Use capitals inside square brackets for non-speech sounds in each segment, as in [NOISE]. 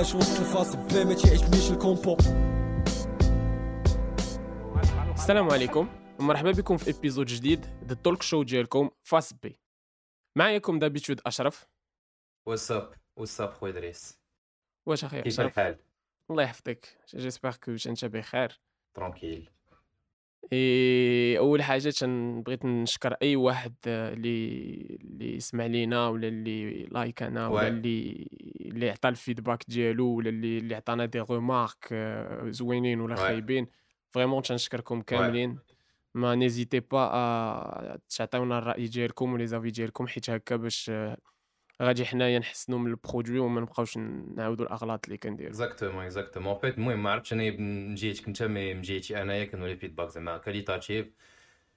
عايش وسط ال face بلا ما تيعجبنيش ال combo السلام عليكم ومرحبا بكم في épisode جديد ذا talk show ديالكم Face B معاكم d'habitude أشرف. واتساب واتساب خويا دريس؟ واش أخي كيف أشرف؟ الحال؟ الله يحفظك j'espère que انت بخير tranquille et أول حاجة بغيت نشكر أي واحد آه، اللي اللي سمع لينا ولا اللي like نا ولا Ouais. اللي اللي عطى ال feedback ديالو ولا اللي اللي عطانا des remarques آه، زوينين ولا. خايبين vraiment تنشكركم كاملين n'hésitez pas تعطيونا الرأي ديالكم و les avis ديالكم حيت هكا باش آه، غادي حنايا نحسنوا من ال produit وما نبقاوش نعاودوا الأغلاط اللي كنديروا. Exactement exactement en fait المهم ما عرفتش أنا من جهتك انت mais من جهتي انايا كنولي feedback زعما qualitatif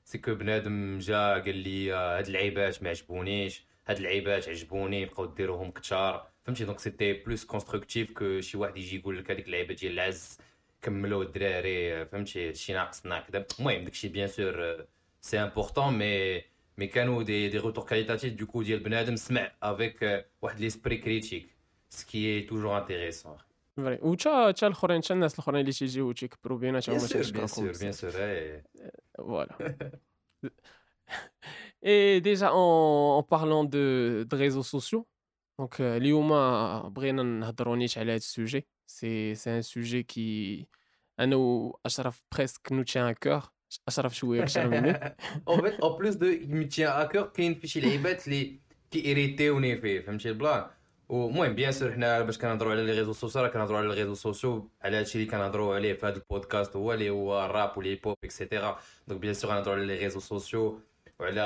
c'est que بنادم جا قال لي هاد اللعيبات ما عجبونيش هاد اللعيبات عجبوني بقاو ديروهم كثار فهمتي donc c'était plus constructif que شي واحد يجي يقول لك هذيك اللعيبه ديال العز كملوا الدراري فهمتي هادشي ناقصنا كذا المهم داكشي bien sûr c'est important mais mais كانوا des des retours qualitatifs du coup ديال بنادم سمع avec واحد l'esprit critique ce qui est toujours intéressant Vrai وتا تا الاخرين تا الناس الاخرين اللي تيجيو تيكبروا بينا تا bien هما سور بيان تيشكركم سور بيان بزاف sûr et Voilà. [LAUGHS] Et déjà, en, en parlant de, de réseaux sociaux, donc euh, اليوم بغينا نهضروا نيت على هذا ال sujet c'est c'est un sujet qui أنا واشرف presque nous tient à cœur أشرف شوية أكثر مني. En fait en plus de me tenir à cœur كاين في شي لعيبات اللي كي irriter وني فيه فهمتي ال plan ومهم bien sûr حنا باش كنهضروا على les réseaux sociaux راه كنهضروا على les réseaux sociaux على هادشي اللي كنهضروا عليه في هذا البودكاست هو اللي هو الراب وال hip hop et cetera donc bien sûr غنهضروا على les réseaux sociaux وعلى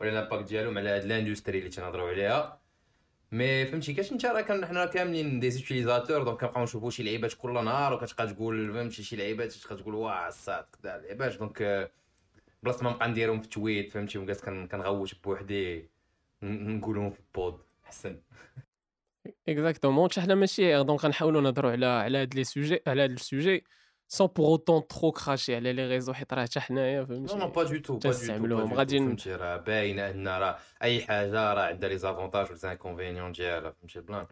وعلى l'impact ديالهم على هاد l'industrie اللي تنهضروا عليها mais فهمتي كاش انت راه حنا كاملين des utilisateurs donc كنبقاو نشوفوا شي لعيبات كل نهار وكتبقى تقول فهمتي شي لعيبات تقول واه الصاد كدا لعيبات donc بلاصة ما نبقى نديرهم في tweet فهمتي وجالس كن- كنغوت بوحدي نقولهم في ال pod. احسن Exactement حتى حنا ماشي donc غنحاولوا نهضروا على على هاد les sujets على هاد ال sujet sans pour autant trop cracher على les réseaux حيت راه حتى حنايا نو نو فهمتي pas du tout pas du tout تنستعملوهم. غادي ن- فهمتي راه باينه ان راه اي حاجة راه عندها les avantages و les inconvénients ديالها فهمتي ال plan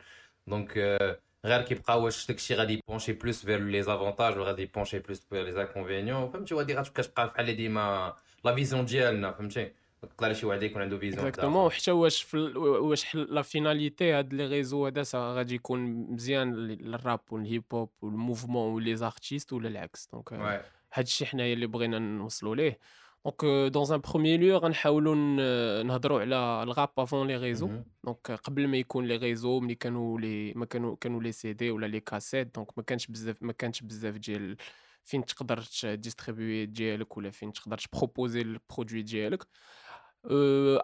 donc آه، غير كيبقى واش داكشي غادي ي pencher plus vers les avantages ولا غادي ي pencher plus vers les inconvénients فهمتي وهادي غتبقى تبقى بحال ديما la vision ديالنا فهمتي تقدر شي واحد يكون عنده vision exactement وحتى واش واش la finalité هاد les réseaux هذا غادي يكون مزيان لل- للراب وال hip hop وال mouvement و les artistes ولا العكس. donc Ouais. هاد الشيء حنايا اللي بغينا نوصلوا ليه. donc dans un premier lieu غنحاولوا نهضروا على ال rap avant les réseaux. donc قبل ما يكون les réseaux ملي كانوا لي ما كانوا كانوا les CD ولا les cassettes donc ما كانش بزاف ما كانش بزاف ديال فين تقدر distribuer ديالك ولا فين تقدر ت proposer ال produit ديالك.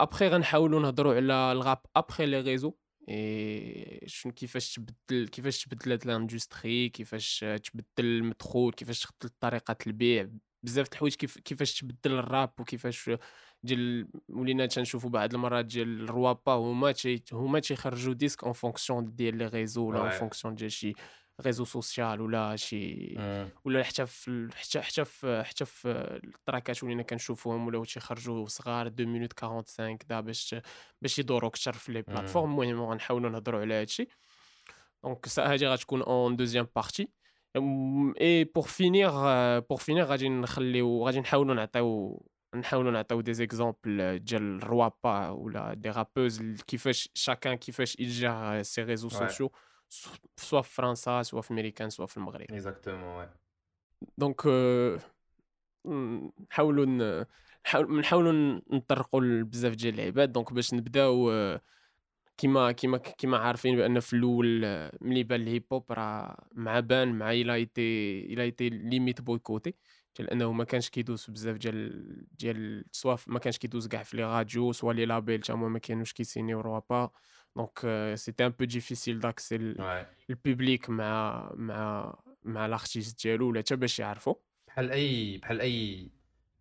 ابخي غنحاولوا نهضروا على الغاب ابخي لي ريزو اي شنو كيفاش تبدل كيفاش تبدلات l'industrie كيفاش تبدل المدخول كيفاش تبدل طريقه البيع بزاف د الحوايج كيف كيفاش تبدل الراب وكيفاش ديال ولينا تنشوفوا بعض المرات ديال الروابا هما تي هما تيخرجوا disques en fonction ديال les réseaux ولا en. fonction ديال شي réseau social ولا شي. ولا حتى في حتى حتى في حتى في ال track ات ولينا كنشوفوهم ولاو تيخرجوا صغار 2 minutes 45 دا باش باش يدوروا أكثر في les plateformes. المهم غنحاولوا نهضروا على هادشي. donc هادي غتكون une deuxième partie et pour finir pour finir غادي نخليو غادي نحاولوا نعطيو نحاولوا نعطيو des exemples ديال الروابا ولا des rappeuses كيفاش chacun كيفاش ي gère ses réseaux Ouais. soit في فرنسا soit في امريكان soit في المغرب ouais. donc نحاولوا نحاولوا نطرقوا لبزاف ديال اللعيبات. donc باش نبداو آه، كيما كيما كيما عارفين بأن في الأول آه، ملي بان الهيب هوب راه مع بان مع il a été il a été limite boycotté ديال أنه ما كانش كيدوز بزاف ديال ديال soit ما كانش كيدوز كاع في les radios soit les labels تا هما ما كانوش كيسينيو روابا donc c'était un peu difficile d'accès Ouais. ال public مع مع مع ال artiste ديالو ولا حتى باش يعرفوا بحال اي بحال اي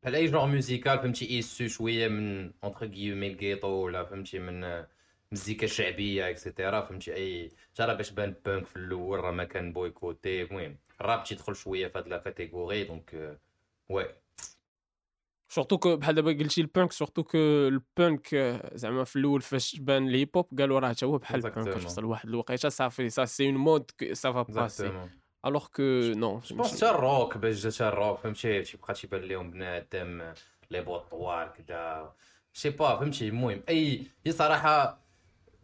بحال اي genre musical فهمتي issu شوية من entre guillemets ال ghetto ولا فهمتي من مزيكا شعبيه et cetera فهمتي اي ترى باش بان بانك في الأول راه ما كان boycotté المهم الراب تيدخل شوية في هاد la catégorie donc واي surtout que بحال دابا قلتي ال punk surtout que ال punk زعما في الأول فاش بان الهيب هوب قالوا راه حتى هو بحال البانك وصل لواحد الوقيته صافي ça c'est une mode ça va passer. alors que non je pense حتى الروك باش جا حتى الروك فهمتي تيبقى تيبان لهم بنادم les bottes طوال كدا sais pas فهمتي المهم. أي هي صراحة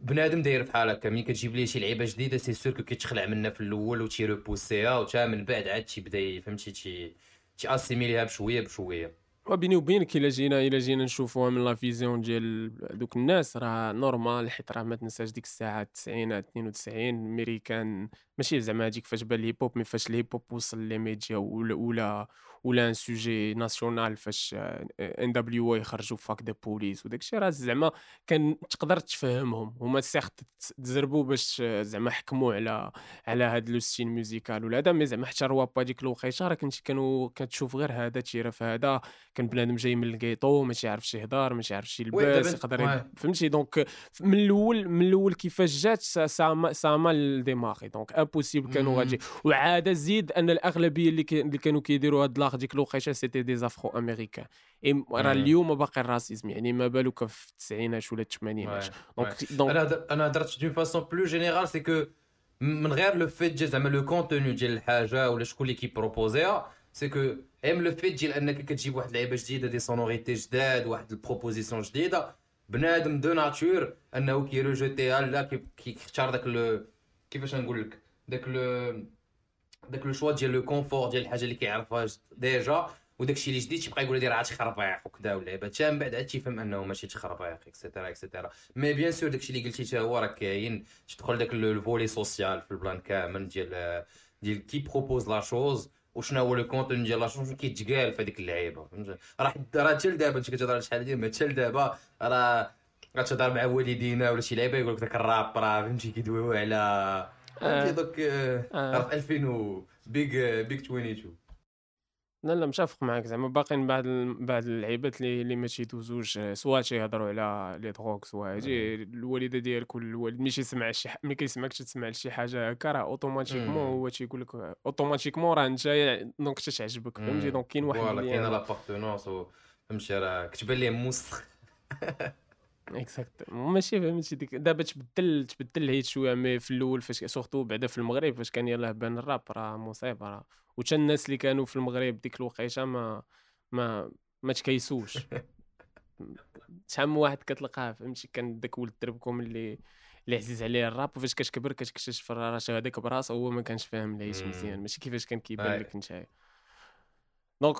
بنادم داير بحال هكا ملي كتجيب ليه شي لعيبة جديدة c'est sûr que كيتخلع منها في الأول وتيروبوسيها وتا من بعد عاد تيبدأ فهمتي تي تي اسيميليها بشوية بشوية. وبيني وبينك إلا جينا إلا جينا نشوفوها من la vision ديال دوك الناس راه normal حيت راه ما تنساش ديك الساعة التسعينات 92 ميريكان ماشي زعما هذيك فاش بان الهيب هوب mais فاش الهيب هوب وصل les médias ولا ولا ولا un sujet national فاش N.W.A خرجوا fuck the police وداك الشيء راه زعما كان تقدر تفهمهم. هما certes تزربوا باش زعما حكموا على على هاد le style musical ولا هذا mais زعما حتى روابا ديك الوقيته راه كنتي كانوا كتشوف غير هذا تيرف هذا. كان بنادم جاي من الكيطو ما تيعرفش يهضر ما تيعرفش يلبس يقدر فهمتي؟ donc من الأول من الأول كيفاش جات ça ça ma- ça mal démarré. donc impossible كانوا. غادي. وعاد زيد أن الأغلبية اللي كانوا كيديروا هاد l'art ديك الوقيته c'était des afro-américains. إي راه مم. اليوم باقي ال racisme يعني ما بالك في التسعينات ولا الثمانينات donc أنا أنا هضرت d'une façon plus générale c'est que من غير le fait ديال زعما le contenu ديال الحاجة ولا شكون اللي كيبروبوزيها c'est que même le fait ديال أنك كتجيب واحد اللعيبه جديدة des sonorités جداد واحد ال proposition جديدة. بنادم de nature أنه كيروجيتيها لا كي- كيختار داك le كيفاش نقول لك؟ داك le داك le choix ديال le confort ديال الحاجة اللي كيعرفها déjà وداك الشيء اللي جديد تيبقى يقول لي راه تخربيق وكذا واللعبه حتى من بعد عاد تيفهم أنه ماشي تخربيق et cetera et cetera mais bien sûr داكشي اللي قلتي حتى هو راه كاين. تدخل داك ال volet social في ال plan كامل ديال ديال qui propose la chose وشنو هو le contenu ديال la chose كيتقال في هذيك اللعيبة. راه راه حتى لدابا أنت كتهضر شحال هادي ما حتى لدابا راه غتهضر مع والدينا ولا شي لعيبة يقول لك داك الراب راه فهمتي؟ كيدويو على فهمتي دوك آه، آه. في 2000 و بيج بيج 22 لا لا متفق معاك زعما. باقيين بعض بعض اللعيبات اللي اللي ما تيدوزوش آه، سواء تيهضروا على les drogues سواء هادي الوالدة ديالك الوالد ملي تيسمع شي ح... ملي كيسمعك تسمع لشي حاجة هكا راه automatiquement. هو تيقول لك automatiquement راه انت donc تتعجبك فهمتي؟ donc كاين واحد voilà اللي l'appartenance فهمتي؟ راه كتبان ليه موسخ. [LAUGHS] exact ماشي فهمتي ديك دابا تبدل تبدل الهيت شوية mais في الأول فاش surtout بعدا في المغرب فاش كان يلاه بان الراب راه مصيبه راه. وتا الناس اللي كانوا في المغرب ديك الوقيتة ما ما ما تكيسوش. شحال من واحد كتلقاه فهمتي؟ كان داك ولد دربكم اللي اللي عزيز عليه الراب وفاش كتكبر كتكتشف راه هذاك براسو هو ما كانش فاهم العيش. مزيان. ماشي كيفاش كان كيبان. لك نتايا. donc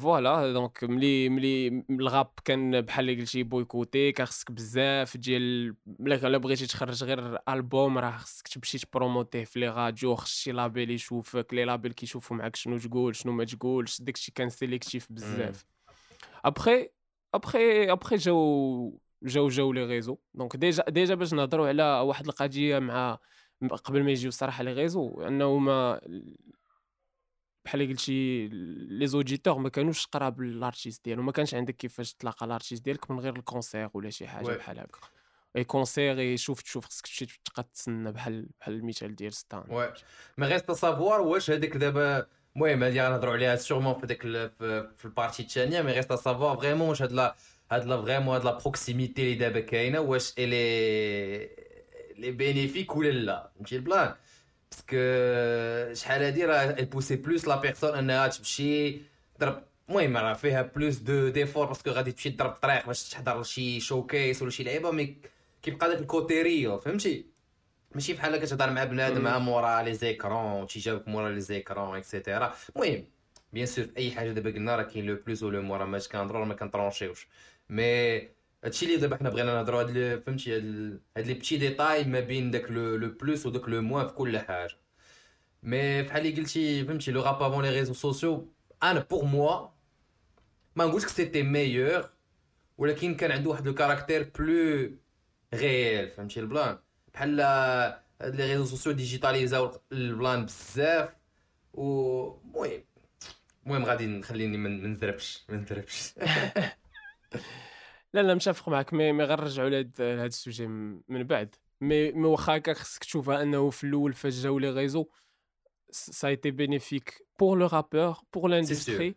voilà donc ملي ملي الراب كان بحال اللي قلتي boycotté كان خصك بزاف ديال ملي الا بغيتي تخرج غير البوم راه خصك تمشي تبروموتيه في les radios خص شي label يشوفك les labels كيشوفوا معاك شنو تقول شنو ما تقولش داكشي كان sélectif بزاف ابخي ابخي ابخي جاو جاو جاو les réseaux donc déjà déjà باش نهضروا على واحد القضية مع قبل ما يجيو الصراحه les réseaux انه ما بحال اللي قلتي les auditeurs ما كانوش قراب لل artiste ديالو ما كانش عندك كيفاش تلاقى ال artiste ديالك من غير ال concert ولا شي حاجة. بحال هكا. اي concert اي شوف تشوف خصك تمشي تبقى تسنى بحال بحال المثال ديال Stan. Oui. mais reste à savoir واش هذيك دابا المهم هادي غنهضروا عليها sûrement في ديك في ال partie الثانية mais reste à savoir vraiment واش هاد la هاد la vraiment هاد la proximité اللي دابا كاينة واش elle est bénéfique ولا لا فهمتي؟ ال plan parce que شحال هادي راه pousse plus la personne انها تمشي تضرب. المهم راه فيها plus d'effort parce que غادي تمشي تضرب طريق باش تحضر شي showcase ولا شي لعيبة mais كيبقى داك ال côté réel فهمتي؟ ماشي بحال كتهضر مع بنادم. مع مورا les écrans تيجاوبك مورا les écrans et cetera المهم bien sûr في أي حاجة دابا قلنا راه كاين le plus و le moins ماش كنهضروا ما كنطرونشيوش mais هادشي اللي دابا حنا بغينا نهضروا هاد فهمتي هاد هاد les petits détails ما بين داك le le plus وداك le moins في كل حاجة. mais بحال اللي قلتي فهمتي le rap avant les réseaux sociaux أنا pour moi ما نقولش c'était meilleur ولكن كان عنده واحد le caractère plus réel فهمتي ال plan؟ بحال هاد les réseaux sociaux ديجيتاليزاو ال plan بزاف. و المهم المهم غادي نخليني من نزربش ما نزربش. [LAUGHS] لا لا متفق معك مي مي غنرجعوا لهاد ال sujet من بعد. مي مي واخا هكا خصك تشوفها انه في الأول فاش جاو les réseaux ça a été bénéfique pour le rappeur pour l'industrie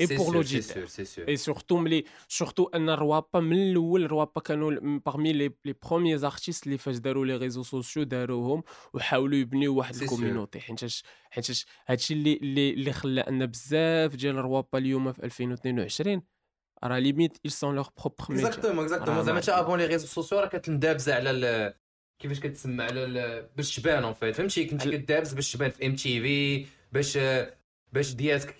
et c'est pour sûr c'est l'auditeur sûr c'est sûr et surtout ملي surtout ان الروابا من الأول الروابا كانوا parmi les les premiers artistes اللي فاش داروا les réseaux sociaux داروهم وحاولوا يبنيو واحد. ال community حيتاش حيتاش هادشي اللي اللي اللي خلى ان بزاف ديال الروابا اليوم في 2022 راه limite ils sont leur propre média exactement exactement زعما ما حتى avant les réseaux sociaux راه كتندابز على ال... كيفاش كتسمى على ال... باش تبان un feat فهمتي كنتي على- كدابز باش تبان في MTV باش باش ديالك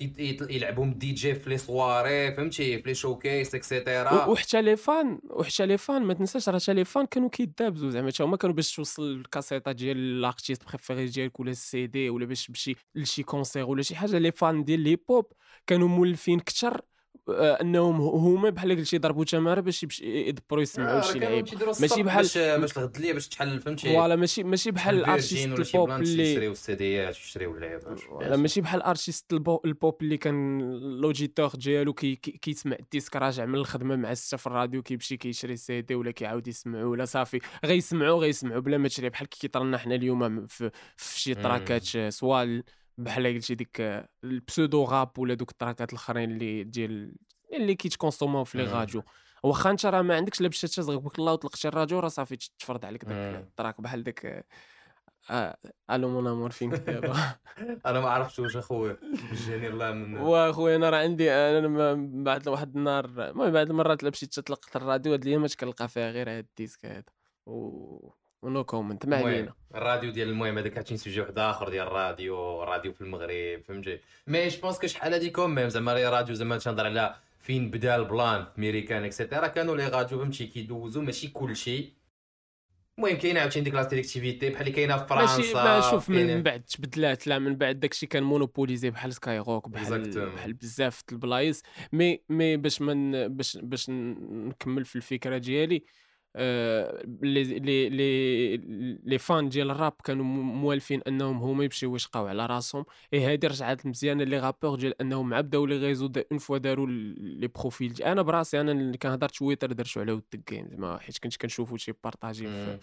يلعبهم دي جي في les soirées فهمتي في les showcases et cetera وحتى les fans وحتى les fans ما تنساش راه حتى les fans كانوا كيدابزوا زعما حتى هما كانوا باش توصل الكاسيطه ديال l'artiste préféré ديالك ولا السي دي ولا باش تمشي لشي concert ولا شي حاجة les fans ديال ال hip hop كانوا مولفين كثر آه، انهم هما بحال قلتي يضربوا تماره باش يدبروا يسمعوا شي لعيب. ماشي بحال- باش باش الغد ليا باش تحل فهمتي؟ voilà ماشي ماشي بحال ال artiste ال pop اللي يشريو السيديات يشريو اللعيبة ماشي بحال artiste ال po- ال pop اللي كان l'auditeur ديالو كي كي- كيسمع ال disque راجع من الخدمة مع السته في الراديو كيمشي كيشري سي دي ولا كيعاود يسمعو ولا صافي. غيسمعوا غيسمعوا بلا ما تشري بحال كي كيطرنا حنا اليوم في, في شي. تراكات آه، سوا ال- بحال قلتي ديك البسودو راب ولا دوك التراكات الأخرين اللي ديال اللي كيتكونسوماو في لي مم. راديو واخا انت راه ما عندكش لا باش تشغلك الله وطلقتي الراديو راه صافي تفرض عليك داك. التراك بحال داك آه، ألو مون أمور فين كنت [LAUGHS] دابا أنا ما عرفتش واش أخويا جاني الله من [LAUGHS] واخويا أنا راه عندي أنا بعد واحد النهار المهم بعد المرات لا مشيت تطلقت الراديو هاد الايامات كنلقى فيها غير هاد ال disque هذا و و no comment ما علينا. الراديو ديال المهم هذاك عرفتي sujet واحد آخر ديال الراديو الراديو في المغرب فهمتي؟ mais je pense que شحال هادي quand même زعما les radios زعما تنهضر على فين بدا ال plan في ميريكان et cetera كانوا les radios فهمتي كيدوزو ماشي كلشي. المهم كاينة عاوتاني ديك la sélectivité بحال اللي كاينة في فرنسا ماشي ما شوف من بعد تبدلات لا من بعد داكشي كان monopolisé بحال Skyrock بحال. بحال بزاف د البلايص. مي مي باش من باش باش نكمل في الفكرة ديالي لي لي لي لي فان ديال الراب كانوا موالفين انهم هما يمشيو يشقاو على راسهم. اي هادي رجعات مزيانة les rappeurs ديال انهم مع بداو les réseaux دا اون فوا داروا les profils. أنا براسي أنا اللي كنهضر تويتر درتو على ود ال game زعما حيت كنت كنشوفو شي partager في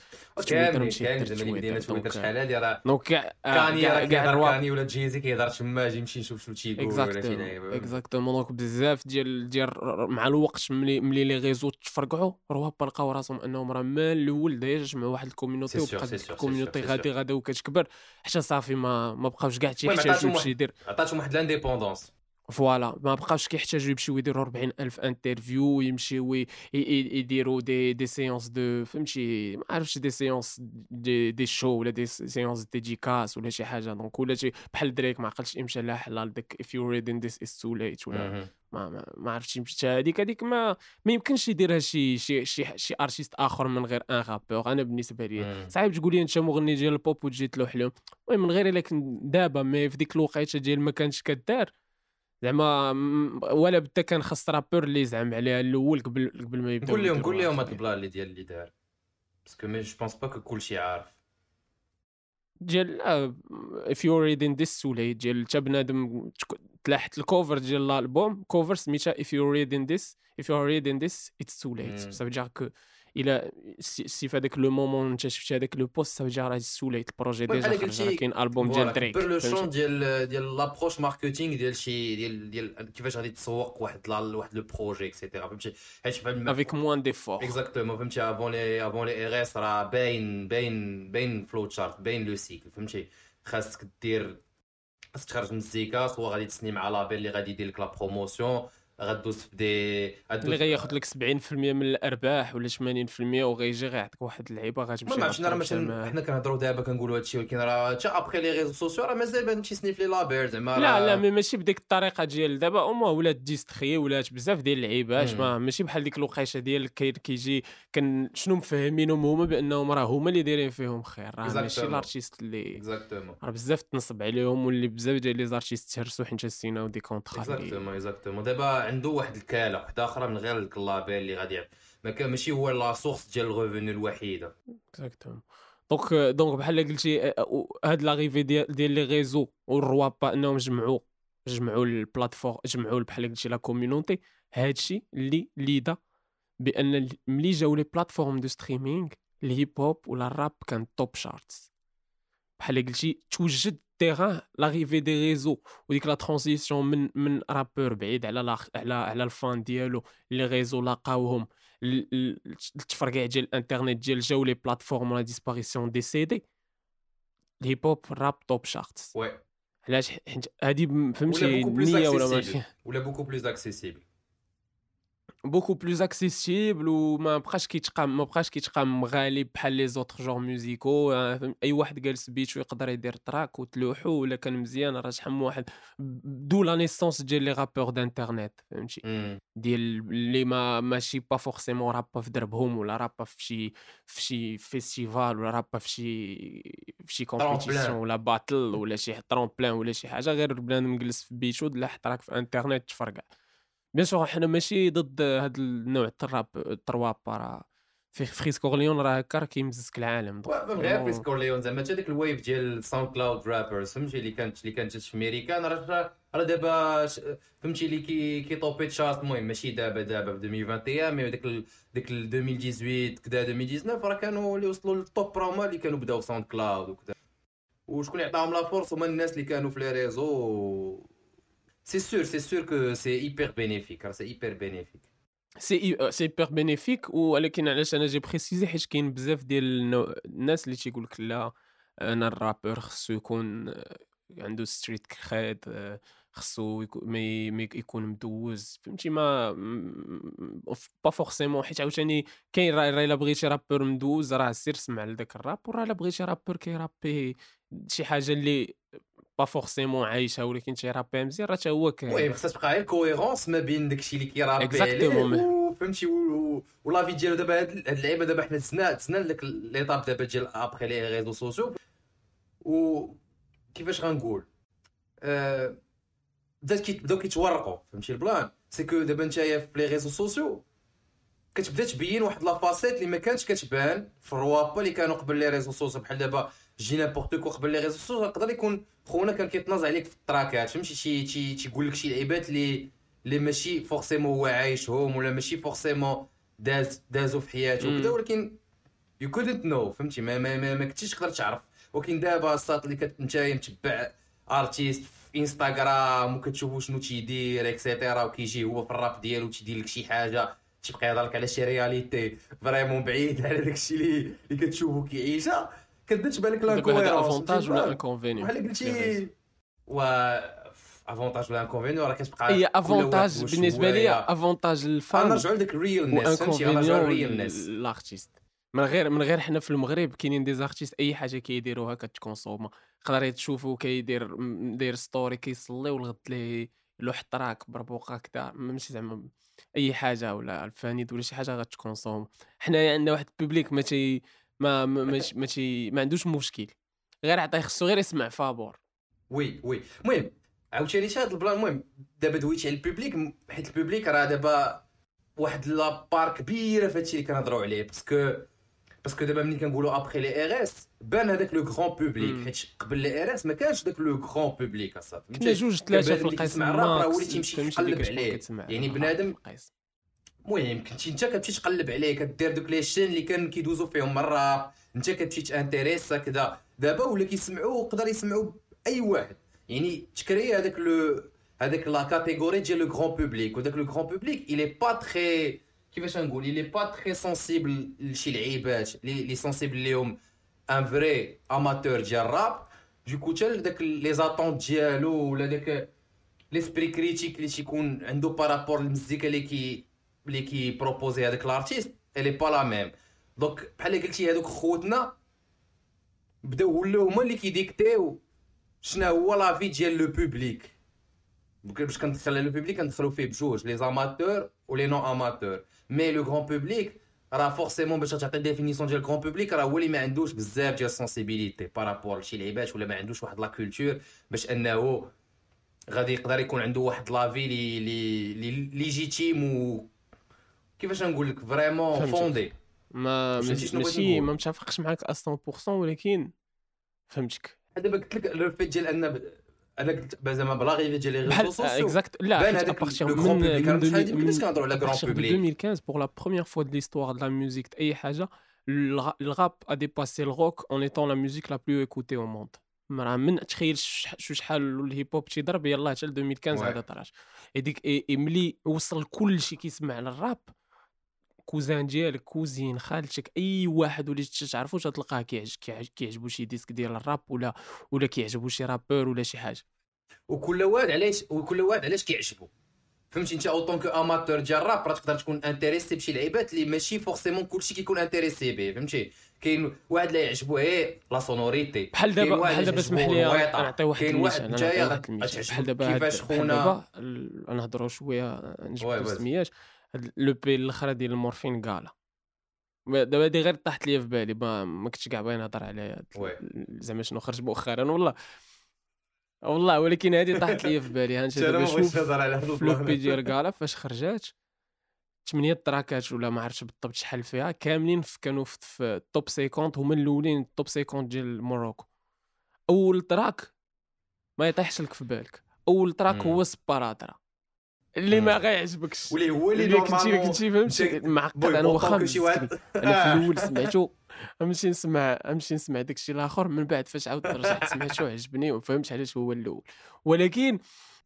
تويتر مشيت درت تويتر. شحال هادي راه donc كاع Kanye Kanye ولا Jay-Z كيهضر تما أجي نمشي نشوف شنو تيقول ولا شي exactement لعيبه exactement donc بزاف ديال ديال مع الوقت ملي ملي les réseaux تفرقعوا رواب لقاو راسهم أنهم راه من الأول déjà جمعوا واحد ال community وبقات سي ال community غادي غادا وكتكبر. حتى صافي ما ما بقاوش كاع تيحتاجوا باش يدير. عطاتهم واحد l'indépendance voilà ما بقاوش كيحتاجوا يمشيو يديروا 40 ألف interview ويمشيو يديروا des des séances de فهمتي؟ ما عرفتش des séances des, des shows ولا des séances dédicaces ولا شي حاجة. donc ولا شي بحال دريك ما عقلتش يمشي لها حلال داك if you're reading this is too late ولا. ما ما, ما عرفتش مشيت هذيك هذيك ما ما يمكنش يديرها شي شي شي, شي artiste آخر من غير ان rappeur أنا بالنسبة لي. صعيب تقول لي أنت مغني ديال البوب وتجي تلوح لهم المهم من غير إلا كنت دابا mais في ديك الوقيتة ديال ما كانش كدار. زعما ولا بدا كان خاص rappeur اللي زعم عليها الأول قبل قبل ما يبدا قول لهم قول لهم هاد ال plan اللي ديال اللي دار. parce que mais je pense pas que كلشي عارف. ديال you're reading this too late ديال حتى بنادم تلاحت ال cover ديال الألبوم cover سميتها reading this if you're reading this it's too late. مم. ça veut dire que إلى سي سي في هذاك le moment انت شفتي هذاك le post ça veut dire راه too late ال projet المهم déjà بحال خرج قلتي، راه كاين البوم ديال دريك كبر لو فهمتي؟ شون ديال ديال l'approche marketing ديال شي ديال ديال كيفاش غادي تسوق واحد لا- واحد le projet et cetera فهمتي حيت بحال avec moins d'effort exactement فهمتي avant les avant les RS راه باين باين باين flow chart باين le cycle فهمتي خاصك دير خاصك تخرج مزيكا soit غادي تسني مع label اللي غادي يدير لك la promotion غدوز في des غدوز اللي غياخذ لك 70% من الأرباح ولا 80% وغيجي غيعطيك واحد اللعيبة غتمشي ما عرفتش راه مثلا. حنا كنهضروا دابا كنقولوا هادشي ولكن راه حتى après les réseaux sociaux راه مازال بان تيسني في les labels زعما لا لا mais ماشي بديك الطريقة ديال دابا اوما ولات ديستخي ولات بزاف ديال اللعيبات مم. ما ماشي بحال ديك الوقيشة ديال كي كيجي كان شنو مفهمينهم هما بأنهم راه هما اللي دايرين فيهم خير راه ماشي. ال artistes اللي راه بزاف تنصب عليهم واللي بزاف ديال les artistes تهرسوا حيت سيناو دي كونطرا اكزاكتومون اكزاكتومون دابا عنده واحد الكالة واحدة أخرى من غير ديك ال label اللي غادي يعرف ما ماشي هو la source ديال ال revenu الوحيدة. اكزاكتومون دونك دونك بحال قلتي آه، آه، هاد l'arrivée ديال ديال les réseaux والروابا انهم جمعوا جمعوا ال plateformes جمعوا بحال قلتي la community هادشي اللي aida بأن ملي جاو les plateformes de streaming الهيب هوب ولا الراب كان top charts بحال قلتي توجد ال terrain l'arrivée des réseaux وديك la transition من من rappeur بعيد على لا على على ال fan ديالو les réseaux لاقاوهم التفرقع ديال الانترنت ديال جاو les plateformes la disparition des CD الهيب هوب راب top charts oui علاش حيت هادي ولا فهمتي beaucoup plus النيه ولا accessible ماشي ولا beaucoup plus accessible beaucoup plus accessible وما بقاش كيتقام ما بقاش كيتقام غالي بحال les autres genres musicaux اي واحد جالس بيتو يقدر يدير track وتلوحو ولا كان مزيان راه شحال من واحد d'où la naissance ديال les rappeurs d'internet فهمتي ديال اللي ما ماشي pas forcément رابا في دربهم ولا رابا في شي في شي festival ولا رابا في شي في شي compétition ولا battle ولا شي tremplin ولا شي حاجة غير بنادم جلس في بيتو لاح track في انترنت تفرقع bien sûr حنا ماشي ضد هاد النوع الراب الترواب راه. في فريس كورليون راه هكا راه كيمزك العالم من غير فريس كورليون زعما. حتى ديك ال wave ديال SoundCloud rappers فهمتي؟ اللي كانت اللي كانت في امريكان راه راه دابا فهمتي؟ اللي كي كي top charts المهم ماشي دابا دابا في 2021 mais ديك ال- ديك ال 2018 كدا 2019 راه كانوا اللي وصلوا لل top راما اللي كانوا بداو SoundCloud وكذا وشكون اللي عطاهم la force؟ هما الناس اللي كانوا في les réseaux sûr c'est sûr que c'est hyper bénéfique راه سي ايبر بينيفيك c'est c'est hyper bénéfique ولكن علاش أنا j'ai précisé حيت كاين بزاف ديال الناس اللي تيقول لك لا أنا ال rappeur خصو يكون عنده street cred خصو ما يكون مدوز فهمتي ما pas forcément حيت عاوتاني كاين راه الا بغيتي rappeur مدوز راه سير سمع لذاك الراب وراه الا بغيتي rappeur كيرابي شي حاجة اللي pas forcément عايشها ولكن تيرابيها مزيان راه حتى هو كاين المهم خصها تبقى غير cohérence ما بين داكشي اللي كيرابي. عليه فهمتي ولا في ديالو دابا هاد اللعيبه دابا حنا دزنا دزنا لك l'étape دابا ديال après les réseaux sociaux و كيفاش غنقول بدات كي بداو كيتورقوا فهمتي ال plan c'est que دابا نتايا في les réseaux sociaux كتبدا تبين واحد la facette اللي ما كانتش كتبان في الروابا اللي كانوا قبل les réseaux sociaux بحال دابا جي n'importe quoi قبل les réseaux sociaux يقدر يكون خونا كان كيتناز عليك في التراكات فهمتي شي شي تيقول لك شي لعيبات اللي اللي ماشي forcément هو عايشهم ولا ماشي forcément داز دازو في حياته. وكذا ولكن you couldn't know فهمتي؟ ما ما ما, ما كنتيش تقدر تعرف. ولكن دابا الساط اللي كت نتايا متبع artiste في انستغرام وكتشوفو شنو تيدير et cetera وكيجي هو في الراب ديالو تيدير لك شي حاجة تيبقى يهضر لك على شي reality vraiment بعيد على داكشي اللي اللي كتشوفو كيعيشها. كتبدا تبان لك دابا هذا l'incohérence avantage ولا inconvénient بحال قلتي و avantage ولا inconvénient راه كتبقى هي avantage بالنسبة هو لي يا- avantage لل fan غنرجعو لديك ال realness فهمتي غنرجعو وانكونفينيون للريلنس لارتيست من غير من غير حنا في المغرب كاينين des artistes أي حاجة كيديروها كتكونسوما تقدر تشوفو كيدير داير story كيصلي والغد ليه لوح track بربوقة كدا ماشي زعما أي حاجة ولا الفانيد ولا شي حاجة غتكونسوم حنايا عندنا واحد ال public ما تي ما ما ما, ما, عندوش مشكل. غير عطيه خصو غير يسمع فابور. oui oui. المهم عاوتاني هاد ال plan؟ المهم دابا دويتي على ال public حيت ال public راه دابا واحد la part كبيرة في هادشي اللي كنهضروا عليه. parce que parce que دابا ملي كنقولوا après les RS بان هذاك le grand public. حيت قبل les RS ما كانش داك le grand public اصاحبي كنا جوج ثلاثة في القسم راه وليتي تمشي تقلب عليه. يعني بنادم. المهم كنتي انت كتمشي تقلب عليه كدير دوك les chaînes اللي كان كيدوزو فيهم الراب انت كتمشي تانتيريسا كذا دابا ولا كيسمعوا يقدر يسمعوا اي واحد. يعني تكري هذاك le هذاك la catégorie ديال le grand public. وداك le grand public il est pas très كيفاش نقول il est pas très sensible لشي لعيبات. اللي sensible ليهم. un vrai amateur ديال الراب du coup حتى داك les attentes ديالو ولا داك l'esprit critique اللي تيكون عنده par rapport المزيكا اللي كي اللي كي بروبوزي هذاك ال artiste الي pas la même donc بحال قلتي هذوك خوتنا بداو ولاو هما اللي كيديكتيو شنو هو l'avis ديال le public باش كندخل le public كندخلو فيه بجوج les amateurs و les non amateurs mais le grand public راه forcément باش تعطي définition ديال ال grand public راه هو اللي ما عندوش بزاف ديال ال sensibilité par rapport لشي لعيبات ولا ما عندوش واحد la culture باش أنه غادي يقدر يكون عنده واحد l'avis لي لي لي légitime كيفاش نقول لك؟ vraiment. fondé ما ماشي؟ ما متفقش معاك 100% ولكن فهمتك. دابا قلت لك لو فيت ديال ان أنا قلت زعما بلاغي ديال les réseaux sociaux exact لا بان هذاك le grand public أنا كناش كنهضروا على de public 2015 pour la première fois de l'histoire de la musique اي حاجة a dépassé le rock en étant la musique la plus écoutée au monde. راه من تخيل شحال ال hip-hop تيضرب يلاه حتى ل 2015 Ouais. هذا طراش هذيك ملي وصل كل شيء كيسمع لل rap cousin ديالك cousine خالتك أي واحد وليت تعرفو تلقاه كيعج- كيعج- كيعجبو شي disque ديال الراب ولا ولا كيعجبو شي rappeur ولا شي حاجة. وكل واحد علاش وكل واحد علاش كيعجبو. فهمتي؟ انت autant que amateur ديال الراب راه تقدر تكون intéressé بشي لعيبات اللي ماشي forcément كلشي كيكون intéressé به فهمتي؟ كاين واحد لا يعجبو غير la sonorité بحال دابا بحال دابا اسمح لي. نعطي واحد كاين واحد غتعجبك بحال دابا كيفاش خونا. نهضروا شوية Ouais, نجبدوا. السميات. l'EP الأخرى ديال المورفين كالا دابا هادي غير طاحت ليا في بالي ما, ما كنتش كاع باغي نهضر عليها. زعما شنو خرج مؤخرا والله. والله ولكن هادي طاحت ليا في بالي. ها انت أنا دابا شوف l'EP ديال كالا فاش خرجات 8 track ات ولا ما عرفتش بالضبط شحال فيها كاملين في كانوا في, ال top 50 هما الأولين ال top 50 ديال موروكو أول track ما يطيحش لك في بالك. أول track هو. سبارادرا. اللي ما مم. غيعجبكش. واللي هو اللي كنتي كنتي فهمتي؟ معقد أنا واخا أنا في الأول [LAUGHS] سمعتو نمشي نسمع نمشي نسمع داكشي الآخر من بعد فاش عاودت رجعت سمعتو عجبني وفهمت علاش هو الأول. ولكن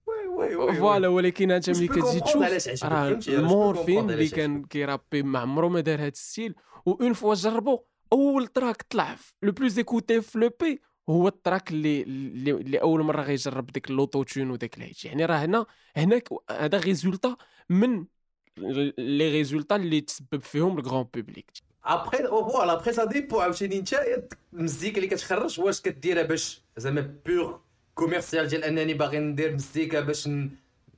oui oui oui voilà ولكن انت ملي comprendre تشوف راه comprendre اللي كان. كيرابي ما عمرو ما دار هذا ال style وأون فوا جربو أول تراك طلع لو بلوز ايكوتي في لو بي هو التراك اللي اللي, اللي أول مرة غيجرب ديك اللوتو تون وداك الحيت يعني راه هنا هناك هذا ريزولتا من لي ريزولتا اللي تسبب فيهم الكرون بوبليك ابخي فوالا ابخي سا ديبو عاوتاني انت المزيكا اللي كتخرج. واش كديرها باش زعما بيغ كوميرسيال ديال أنني باغي ندير مزيكا باش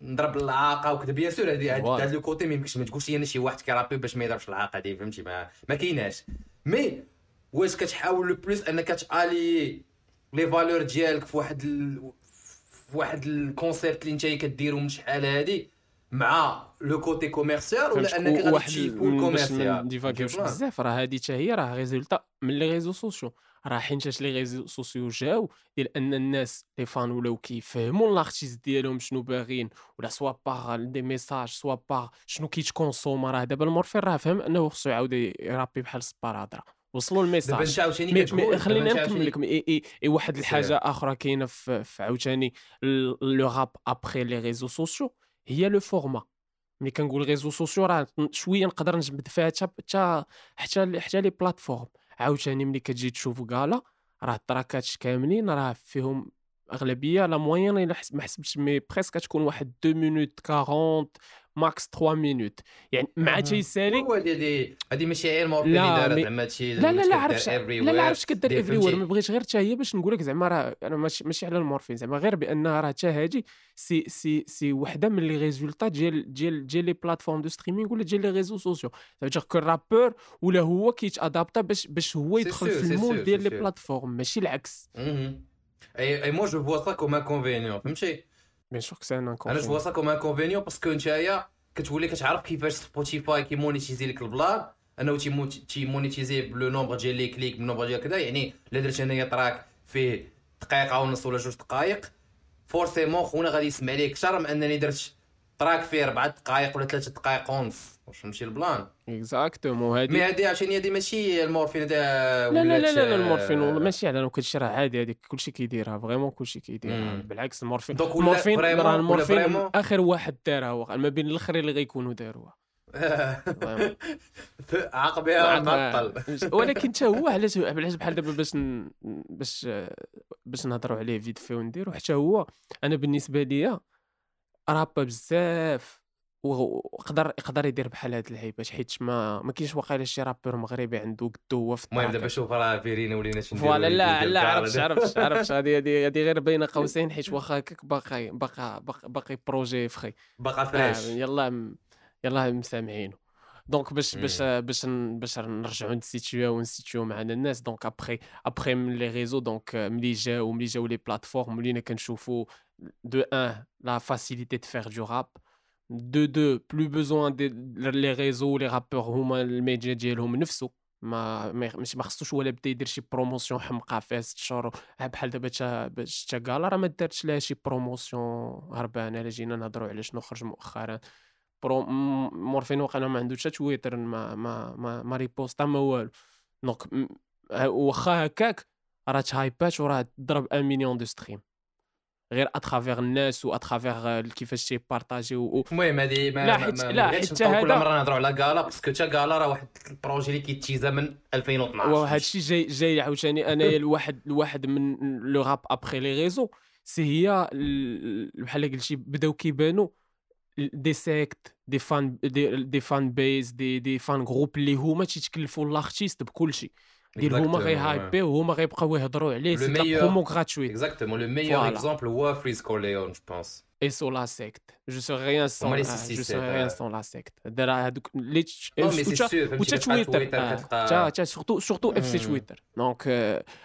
نضرب العاقه وكذا. بيان سور فوالا. هاد لو كوتي ما يمكنش. ما تقولش لي أنا شي واحد كيرابي باش ما يضربش العاقه دي فهمتي؟ ما, ما كايناش. مي واش كتحاول لو بلوس أنك تعالي لي فالور ديالك في واحد ال... في واحد الكونسيبت اللي انت كديرو من شحال هادي مع لو كوتي كوميرسيال ولا انك غادي واحد تمشي من- فول باش ما كوميرسيال نديفاغيوش فهمتي بزاف راه هادي حتى هي راه ريزولتا من لي ريزو سوسيو. راه حيناش لي ريزو سوسيو جاو ديال أن الناس لي فان ولاو كيفهموا لارتيست ديالهم شنو باغيين ولا سوا باغ دي ميساج سوا باغ شنو كيتكونسوما راه دابا المورفين راه فهم أنه خصو يعاود يرابي بحال سبارادرا. وصلوا ال message عاوتاني خلينا نكمل لكم اي اي إي واحد. الحاجة أخرى كاينة في في عاوتاني. le rap après les réseaux sociaux هي le format. ملي كنقول réseaux sociaux راه شوية نقدر نجبد فيها حتى حتى حتى les plateformes. عاوتاني ملي كتجي تشوف كالا راه ال track ات كاملين راه فيهم أغلبية la moyenne إلا ما حسبتش mais presque كتكون واحد 2 minutes 40 max 3 minutes يعني مع. تيسالي هادي هادي ماشي غير اللي دارت زعما هادشي لا لا لا عرفتش everywhere. لا لا عرفتش كدير دير افري وير؟ ما بغيتش غير حتى هي باش نقول لك زعما راه أنا ماشي ماشي على المورفين زعما غير بانها راه حتى هادي سي سي سي وحدة من لي ريزولتا ديال ديال ديال لي بلاتفورم دو ستريمينغ ولا ديال لي ريزو سوسيو زعما كو الرابور ولا هو كيتادابتا باش باش هو يدخل في المود ديال لي. بلاتفورم ماشي العكس. اي اي مو جو فوا سا كوم انكونفينيون فهمتي بيان سور سي ان أنا جو سا كوم انكونفينيون باسكو نتايا كتولي كتعرف كيفاش سبوتيفاي كيمونيتيزي لك البلان انه تيمو- تيمونيتيزي بلو نومبر ديال لي كليك بالنومبر ديال كذا يعني الا درت انايا تراك فيه دقيقه ونص ولا جوج دقائق فورسيمون خونا غادي يسمع ليه أكثر من انني درت تراك فيه أربع دقائق ولا ثلاث دقائق ونص واش فهمتي البلان اكزاكتومون مي هادي هادي عشان هادي ماشي المورفين هذا لا لا لا لا لا المورفين والله ماشي على كلشي راه عادي هذيك كلشي كيديرها vraiment كلشي كيديرها. بالعكس المورفين donc ولا المورفين راه المورفين؟ اخر واحد دارها هو ما بين الاخرين اللي غيكونوا داروها. عقبها معطل ولكن حتى هو علاش علاش بحال دابا باش. باش باش نهضروا عليه فيد في ونديرو حتى هو أنا بالنسبة ليا رابا بزاف ويقدر يقدر يدير بحال هاد اللعيبات حيت ما ما كاينش واقيلا شي rappeur مغربي عنده قدو هو في المهم دابا. شوف راه فيرينا ولينا شي فوالا لا لا عرفتش عرفتش عرفتش. هذه هذه هذه غير بين [LAUGHS] قوسين حيت واخا هكاك باقي باقي باقي, بروجي فخي. باقا آه فاش يلا يلا مسامعينه دونك باش باش باش باش نرجعوا نسيتيو ونسيتيو معنا الناس. دونك ابخي ابخي من لي ريزو دونك ملي جاو ملي جاو لي بلاتفورم ولينا كنشوفوا دو ان لا فاسيليتي دو فير دو راب دو دو بلو بوزوان دي لي ريزو لي رابور هما الميديا ديالهم نفسه ما ما- ماشي ما خصوش ولا بدا يدير شي بروموسيون حمقى فيها ست شهور بحال دابا تا باش تا كالا راه ما دارتش لها شي بروموسيون هربانه الا جينا نهضروا على شنو خرج مؤخرا برو مورفين واقيلا ما حتى تويتر ما ما ما, ما ريبوستا ما والو دونك واخا هكاك راه تهايبات وراه تضرب 1 مليون دو ستريم غير اترافيغ الناس واترافيغ كيفاش تيبارطاجي و... المهم هذه ما لا، حيت- لا، حيت كل مره نهضروا على كالا parce que تا كالا راه واحد ال projet اللي كي teaser من 2012 وهذا الشيء جاي جاي عاوتاني. انايا [LAUGHS] الواحد الواحد من le rap après les réseaux c'est هي ال- بحال قلتي بداو كيبانوا des sectes des fans des, des fan bases des des fan groups اللي هما تيتكلفوا ال artiste بكل شيء ديال هما غي hype يو وهما غيبقاو يهضروا عليه Le c'est la meilleure. promo gratuite exactement le meilleur Voilà. exemple هو فريز كورليون je pense et sur la secte. Je serais rien sans, les six, je sept, rien euh. sans la secte. اللي تش- Non, mais c'est sûr, كتبقى تويتر تا تا surtout surtout avec. تويتر donc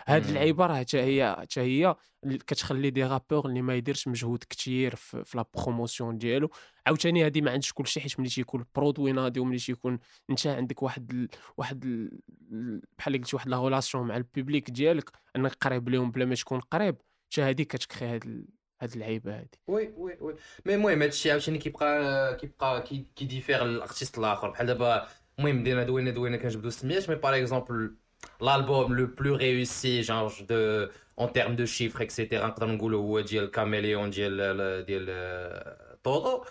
هاد راه حتى هي حتى هي اللي كتخلي des rappeurs اللي ما يديرش مجهود كتير في, la promotion ديالو عاوتاني هادي ما عندش كلشي حيت ملي تيكون produit ناضي وملي تيكون انت عندك واحد ال... واحد ال... ال- بحال قلتي واحد la relation مع ال public ديالك أنك قريب لهم بلا ما تكون قريب حتى هادي كت créer هاد. هاد اللعيبة هادي. oui oui oui. mais المهم هادشي عاوتاني كيبقى كيبقى كي كي diffère ال artiste الآخر. بحال دابا المهم بدينا دوينا دوينا كنجبدو السميات mais par exemple l'album le plus réussi genre de en termes de chiffres etc نقدر نقولوا هو ديال كاميليون ديال ديال طوطو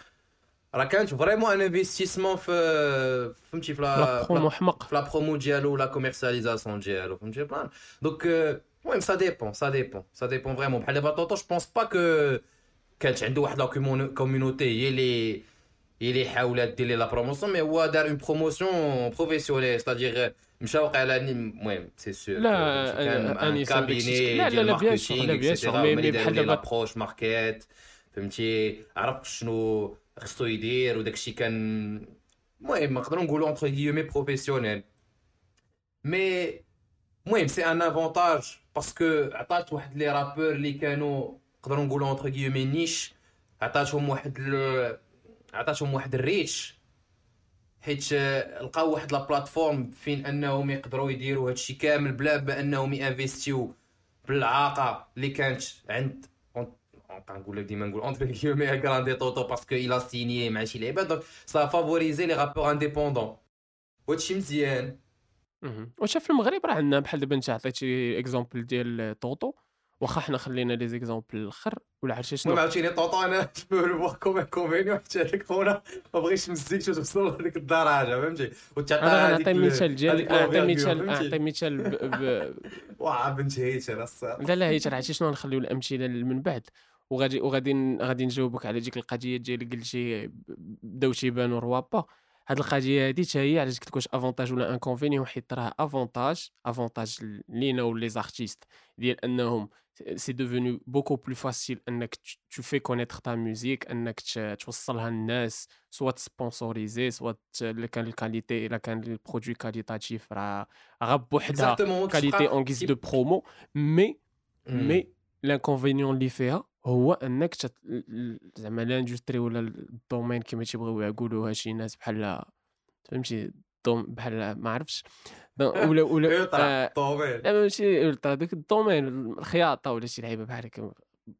راه كانت vraiment un investissement في فهمتي في la la promo حمق. في la promo ديالو la commercialisation ديالو فهمتي plan. donc euh, المهم ça dépend ça dépend ça dépend vraiment بحال دابا طوطو je pense pas que كانت عنده واحد لا كوميونيتي هي اللي هي اللي حاولت دير لي لا بروموسيون مي هو دار اون بروموسيون بروفيسيونيل ستادير مشى وقع على المهم سي سور لا، كان أنا- ان أنيس هذاك الشيء- لا، كابيني لا، ديال لا، بيان سور، لا، ماركتينغ بيان سور، اكسيتيرا مي- هما مي اللي بحال داروا لي دابا- لابروش ماركات فهمتي عرف شنو خصو يدير وداك الشيء كان المهم نقدروا نقولوا اونتر غيومي بروفيسيونيل مي المهم سي ان افونتاج باسكو عطات واحد لي رابور اللي كانوا نقدروا نقولوا entre guillemets niche عطاتهم واحد ال... عطاتهم واحد ال reach حيت آه، لقاو واحد la plateforme فين أنهم يقدروا يديروا هادشي كامل بلا بأنهم ي invest يو بالعاقة اللي كانت عند نبقى نقول لك ديما نقول entre guillemets غراندي طوطو parce que il a signé مع شي لعيبه donc ça favorisait les rappeurs indépendants وهادشي مزيان واش في المغرب راه عندنا بحال دابا انت عطيتي exemple ديال طوطو واخا حنا خلينا لي زيكزومبل الآخر ولا عرفتي شنو؟ عاوتاني طوطو أنا [LAUGHS] جو كوم انكونفينيون حتى هذاك خونا؟ ما بغيتش نزيك توصل لهذيك الدرجه فهمتي؟ وتعطى أنا غنعطي ال- مثال ديال الأوفيرفيو، مثال؟ اعطي مثال. [LAUGHS] واه بنت هيتر الصراحه لا لا هي ترى عرفتي شنو؟ نخليو الأمثلة من بعد. وغادي وغادي غادي نجاوبك على ديك القضية ديال قلتي بداو تيبانوا روابا هاد القضية هادي حتى هي علاش قلت واش افونتاج ولا انكونفينيون حيت راه افونتاج افونتاج لينا و les artistes ديال أنهم c'est devenu beaucoup plus facile أنك tu fais connaître ta musique أنك توصلها للناس soit sponsorisée soit الا كان ال qualité إلا كان ال produit qualitatif راه غا بوحدها qualité en guise de promo mais. mais l'inconvénient اللي فيها هو إنك تت... زعما l'industrie ولا ال domaine كما تيبغيو يقولوها شي ناس بحال فهمتي دوم بحال ما عرفتش ولا ولا [LAUGHS] آه، طوميل لا ماشي الترا دوك الدومين الخياطة ولا شي لعيبة بحال هكا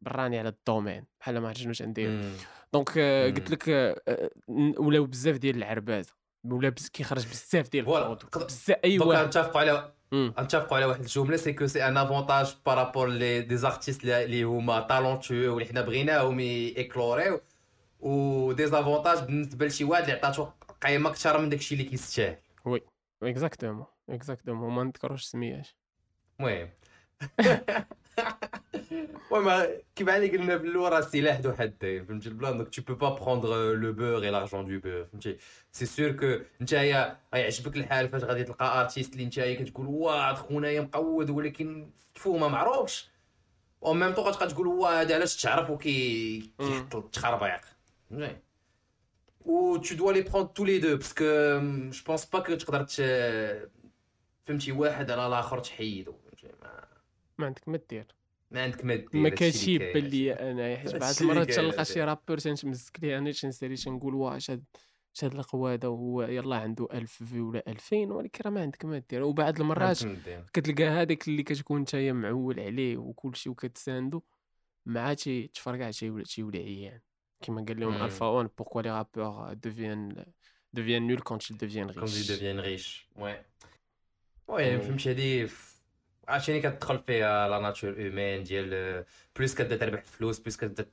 براني على الدومين بحال ما عرفتش شنو ندير. دونك آه،. قلت لك آه، آه، ولاو بزاف ديال العربازه ولا. كيخرج بزاف ديال. البرودو بزاف اي دونك نتفقوا على مم. نتفقوا على واحد الجمله سي كو سي ان افونتاج بارابور لي دي زارتيست اللي هما تالونتو واللي حنا بغيناهم ايكلوريو و désavantage بالنسبة لشي واحد اللي عطاتو قيمه أكثر من داكشي اللي كيستاهل exactement exactement ما نذكروش سميات المهم المهم كيما اللي قلنا في الأول راه السلاح ذو حدين فهمتي ال plan donc tu peux pas prendre le beurre et l'argent du beurre. فهمتي c'est sûr que نتايا غيعجبك الحال فاش غادي تلقى artiste اللي نتايا كتقول واه خونا مقود ولكن تفو ما معروفش و même toi غتبقى تقول واه هذا علاش تعرف وكي كيحط التخربيق فهمتي و tu dois les prendre tous les deux parce que je pense pas que تقدر ت- فهمتي واحد على الآخر تحيدو ما- عندك ما دير ما عندك ما دير ما كاين. لي أنا حيت بعض المرات تلقى. شي rappeur تنمسك ليه أنا تنسالي تنقول واه شاد شاد القواده وهو يلا عنده 1000 في ولا 2000 ولكن راه ما عندك ما دير وبعض المرات. كتلقى هذاك اللي كتكون نتايا معول عليه وكلشي وكتساندو مع تي تفرقع تيولي تيولي عيان كيما قال لهم. الفا اون بوركوا لي رابور دوفيان دوفيان نول كونت ils deviennent كوم دي riches ديفيان ريش وي وي يعني- فهمتي هادي ف- عرفتيني كتدخل فيها لا ناتور هيومان ديال بلوس كتبدا تربح الفلوس بلوس كتبدا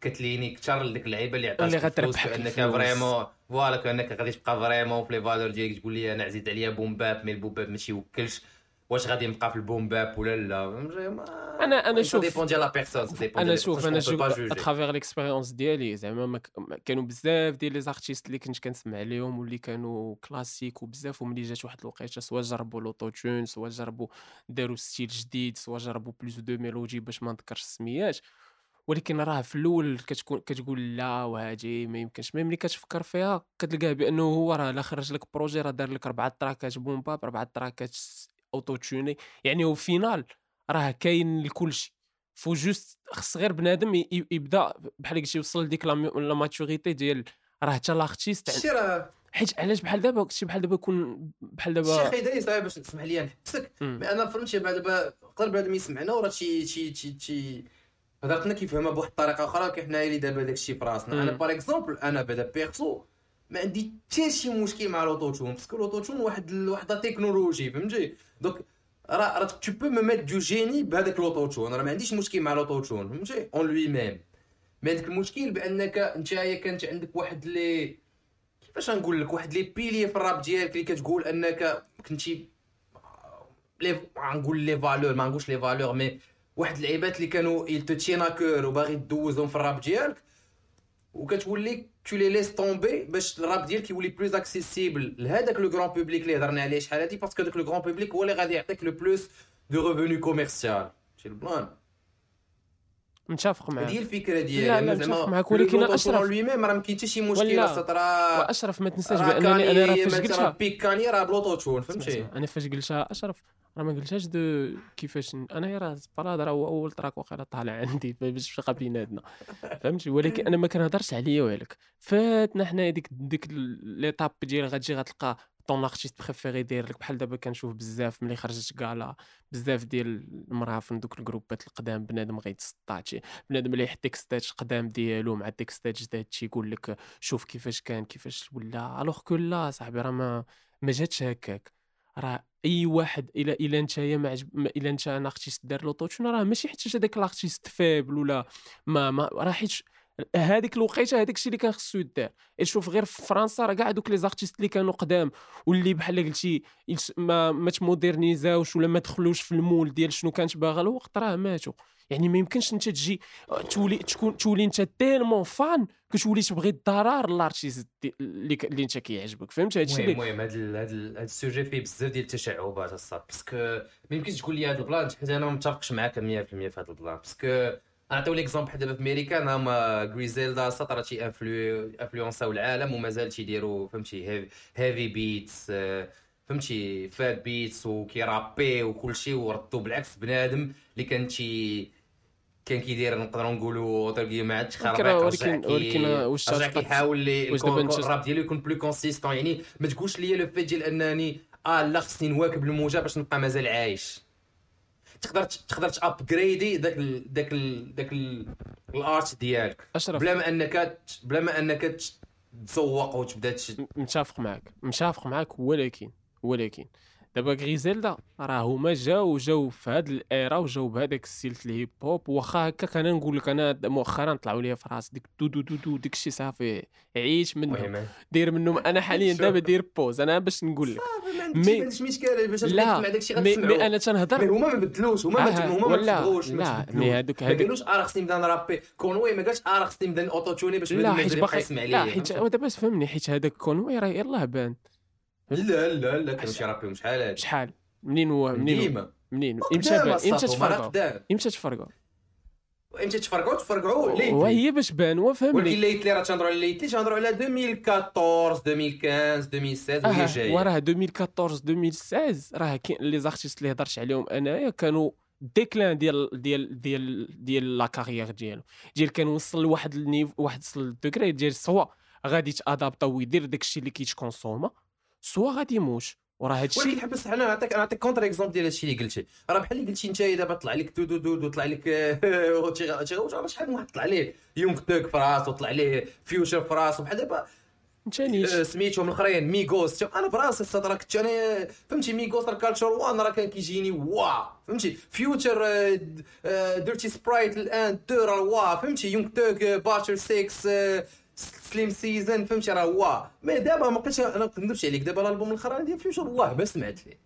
كتليني كثر لديك اللعيبة اللي عطاتك اللي كأنك الفلوس. فريمون فوالا كأنك غادي تبقى فريمون في لي فالور ديالك تقول لي أنا عزيز عليا بوم باب مي البوم باب ماشي وكلش واش غادي نبقى في ال boom bap ولا لا؟ ما- أنا سا شوف- dépend ديال la personne أنا شوف أنا شوف juger. à travers l'expérience ديالي زعما كانوا بزاف ديال les artistes اللي كنت كنسمع ليهم واللي كانوا classiques وبزاف وملي جات واحد الوقيته soit جربوا l'autotune soit جربوا داروا style جديد soit جربوا plus de mélodies باش ما نذكرش السميات ولكن راه في الأول كتكون كتقول لا وهادي ما يمكنش mais ملي كتفكر فيها كتلقاه بأنه هو راه لا خرج لك projet راه دار لك أربعة تراكات boom bap أربعة تراكات autotuné يعني هو فينال راه كاين لكلشي faut juste خص غير بنادم يبدا بحال قلتي يوصل لديك la maturité ديال راه حتى l'artiste راه حيت علاش بحال دابا شي بحال دابا يكون بحال دابا يدري صعيب باش تسمح لي نحبسك. mais أنا فهمتي بعد دابا يقدر بنادم يسمعنا وراه شي شي شي شي هضرتنا كيفهمها بواحد الطريقة أخرى كي حنايا اللي دابا داكشي في راسنا أنا. par exemple أنا بعدا perso ما عندي حتى شي مشكل مع l'autotune parce que l'autotune واحد واحد تكنولوجي فهمتي؟ donc راه راه tu peux me mettre du génie بهذاك l'autotune راه ما عنديش مشكل مع l'autotune فهمتي؟ en lui-même mais عندك المشكل بأنك نتايا كانت عندك واحد لي كيفاش غنقول لك؟ واحد les piliers في الراب ديالك اللي كتقول أنك كنتي لي غنقول les valeurs ما نقولش les valeurs mais واحد اللعيبات اللي كانوا tiennent à cœur وباغي دوزهم في الراب ديالك وكتولي tu les laisses tomber باش الراب ديالك يولي plus accessible لهذاك le grand public اللي هضرنا عليه شحال هادي parce que داك le grand public هو اللي غادي يعطيك le plus de revenu commercial شي ال plan متفق معاك. هذه الفكرة ديالي. لا، لا، متفق معاك، ولكن لو أشرف- lui-même راه ما كاين حتى شي مشكل. ولا- أصلا راه وأشرف ما تنساش بانني أنا راه كاني فاش قلتها بيك كاني راه ب l'autotune فهمتي؟ أنا فاش قلتها أشرف راه ما قلتهاش دو كيفاش أنا راه سبراد راه هو أول track واقيلا طالع عندي باش تبقى بيناتنا فهمتي؟ ولكن أنا ما كنهضرش عليا وعليك فاتنا حنا ديك ديك l'étape ديال غتجي غتلقى ton artiste préféré داير لك بحال دابا كنشوف بزاف ملي خرجت كالا بزاف ديال المرافن دوك الجروبات القدام بنادم غيتسطات شي بنادم اللي يحط تكستات قدام ديالو مع تكستات جداد تيقول لك شوف كيفاش كان كيفاش ولا. alors que لا صاحبي راه ما ما جاتش هكاك. راه أي واحد إلا إلا نتايا ما عجب إلا انت أنا artiste دار l'autotune راه ماشي حيت هذاك ال artiste faible ولا ما ما راه حيت هذيك الوقيته هذاك الشيء اللي كان خصو يدار. شوف غير في فرنسا راه كاع دوك les artistes اللي كانوا قدام واللي بحال قلتي ما ما تمودرنيزاوش ولا ما دخلوش في ال moule ديال شنو كانت باغا الوقت راه ماتوا يعني ما يمكنش انت تجي تولي تكون تولي انت tellement fan كتولي تبغي الضرر l'artiste اللي ك- اللي انت كيعجبك. فهمت؟ هذا الشيء المهم اللي المهم هذا ال- هذا ال- هذا ال sujet فيه بزاف ديال التشعبات الصاد parce que ما يمكنش تقول لي هذا ال plan حيت أنا ما متفقش معاك 100% في هذا ال plan. parce que نعطيو l'exemple دابا في أمريكا هما غريزيلدا الصاد راه تي انفلونساو العالم ومازال تيديروا فهمتي heavy beats فهمتي fat beats وكيرابي وكلشي وردوا بالعكس بنادم اللي كان تي كان كيدير نقدروا نقولوا اوتر ما عادش خربق ولكن- ولكن واش كيحاول الراب ديالو يكون plus consistant يعني ما تقولش لي le fait ديال أنني آه لا خصني نواكب الموجة باش نبقى مازال عايش. تقدر تقدر تأبجريدي داك ال داك ال ال- ال art ديالك. أشرف. بلا ما أنك بلا ما أنك تسوق وتبدا متفق معك. متفق معك ولكن ولكن. دابا غريزيلدا راه هما جاو جاو في هاد ال era وجاو بهذاك ال style ال hip hop واخا هكاك أنا نقول لك أنا مؤخرا طلعوا لي في راسي ديك دو دو دو دو ديك الشيء صافي عيش منهم. المهم. دير منهم. أنا حاليا. [LAUGHS] دابا دير pause أنا باش نقول لك. ما mais- باش لا. مي, مي أنا تنهضر. هما ما بدلوش هما ما آه، هما ما ما لا،. mais هادوك- ما هادوك- قالوش آه خصني نبدا نرابي كونوي ما قالش آه خصني نبدا باش لا بنادم حيت يقدر باقي يسمع لا حيت؟ دابا فهمني حيت هذاك كونوي راه يلاه بان. لا لا لا كانوا شي شحال هادي شحال؟ منين هو؟ منين؟ ديما. منين؟ إمتى إمتى تفرقوا إمتى تفرقوا إمتى تفرقعوا. تفرقعوا lately وهي باش بانوا ولكن فهمني lately راه تنهضروا على lately تنهضروا على 2014 2015 2016 وهي جاية وراه 2014 2016 راه كاين les artistes اللي هضرت عليهم أنايا كانوا déclin ديال ديال ديال ديال la carrière ديالو. ديال كان وصل لواحد ال niveau واحد وصل ال degré ديال soit غادي تادابتا ويدير داكشي اللي كيتكونسوما. soit غادي يموت وراه هادشي ولكن حبس أنا نعطيك نعطيك contre-exemple ديال هادشي اللي قلتي. راه بحال اللي قلتي انت دابا طلع لك دو دو دو طلع لك [LAUGHS] شحال من واحد طلع ليه يونغ توك في راسو طلع ليه فيوشر في راسو بحال دابا فهمتنيش آه، سميتهم الأخرين ميغوس أنا براسي الصاد راه كنت أنا فهمتي ميغوس راه Culture one راه كان كيجيني وا. فهمتي؟ فيوتشر Dirty Sprite un deux راه وا. فهمتي؟ يونغ توك Barter 6 Slime Season فهمتي راه وا mais دابا ما بقيتش أنا ما نكذبش عليك. دابا الألبوم الأخراني ديال فيوتشر والله ما سمعت ليه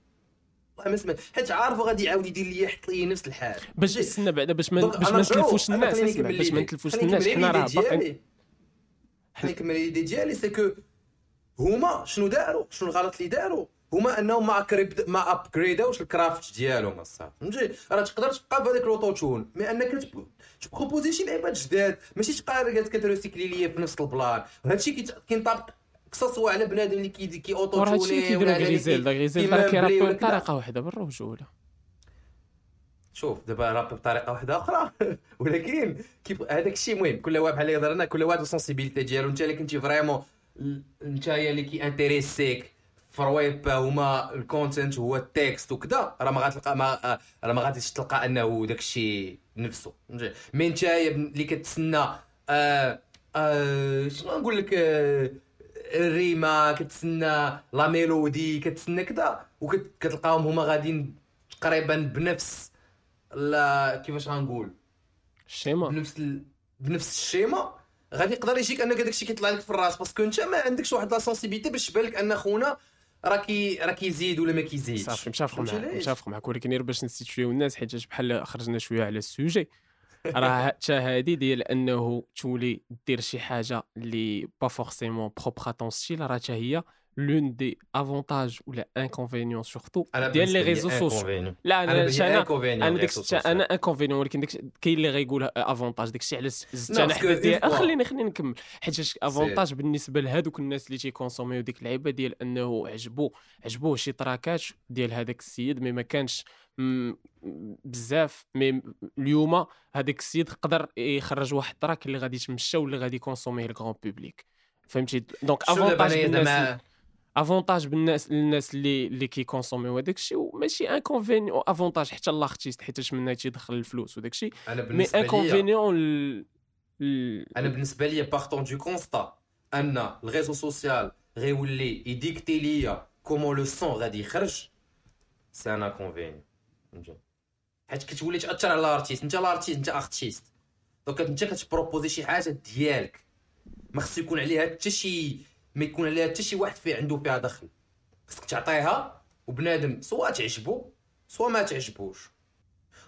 والله ما سمعت. حيت عارف غادي يعاود يدير لي يحط لي نفس الحال. باش؟ استنى بعدا باش ما باش ما نتلفوش الناس باش ما. نتلفوش الناس. حنا راه. خليني نكمل l'idée. ديالي c'est que هما شنو داروا؟ شنو الغلط اللي داروا؟ هما انهم ما أكريب ما ابجريداوش ال craft ديالهم الصاط فهمتي؟ راه تقدر تبقى في هذاك ال autotune mais أنك تب- تبروبوزي شي لعيبات جداد. ماشي تبقى قاعد كتروسيكلي ليا في نفس ال plan. وهادشي كيت- كينطبق كسوا على بنادم اللي كي كي اوتو وراه هادشي اللي كيديروا غريزيلدا غريزيلدا راه كيرابي بطريقة واحدة بالرجوله شوف دابا راب بطريقة واحدة أخرى. [LAUGHS] ولكن كيف هذاك الشيء مهم. كل واحد بحال يهضر لنا كل واحد وال sensibilité ديالو. انت اللي كنتي vraiment انت اللي كي انتريسيك فراب هما ال content هو ال texte وكذا راه ما غتلقى ما راه ما غاديش تلقى انه داك الشيء نفسه mais انت اللي كتسنى آه آه شنو نقول لك آه الريمه كتسنى la mélodie كتسنى كذا وكتلقاهم هما غاديين تقريبا بنفس لا كيفاش غنقول schéma بنفس ال... بنفس ال schéma غادي يقدر يجيك انك الشيء كيطلع لك في الراس parce que انت ما عندكش واحد la sensibilité باش تبان لك ان خونا راه كي راه كيزيد ولا ما كيزيدش صافي متفق معاك؟ متفق معاك ولكن غير باش نسيتيو الناس حيت بحال خرجنا شوية على ال sujet [LAUGHS] راه حتى هادي ديال أنه تولي دير شي حاجة اللي pas forcément propre ton style راه حتى هي l'un des avantages ولا surtout أنا ديال les réseaux sociaux. لا أنا أنا أنا inconvénient. أنا inconvénient ولكن ديك كاين اللي غيقول avantage داك الشيء علاش زدت أنا. حدا خليني خليني نكمل. حيت avantage بالنسبة لهادوك الناس اللي تي consommer يو ديك اللعيبة ديال أنه عجبو عجبوه شي track ات ديال هذاك السيد mais ما كانش بزاف mais اليوم هذاك السيد قدر يخرج واحد track اللي غادي يتمشى واللي غادي يكونسوميه ال grand public. فهمتي؟ donc avantage بالناس زعما avantage بالناس الناس اللي اللي كي consommer يو هذاك الشيء وماشي inconvénient avantage حتى l'artiste حيت منها تيدخل الفلوس وداك الشيء mais inconvénient أنا بالنسبة لي partant du constat ان ال réseaux sociaux غيولي يديكتي ليا comment le son غادي يخرج c'est un inconvénient حيت كتولي تاثر على ال artiste انت ال artiste انت artiste donc انت كت proposer شي حاجة ديالك ما خصو يكون عليها حتى شي ما يكون عليها حتى شي واحد فيه عنده فيها دخل. خصك تعطيها وبنادم سواء تعجبو سواء ما تعجبوش.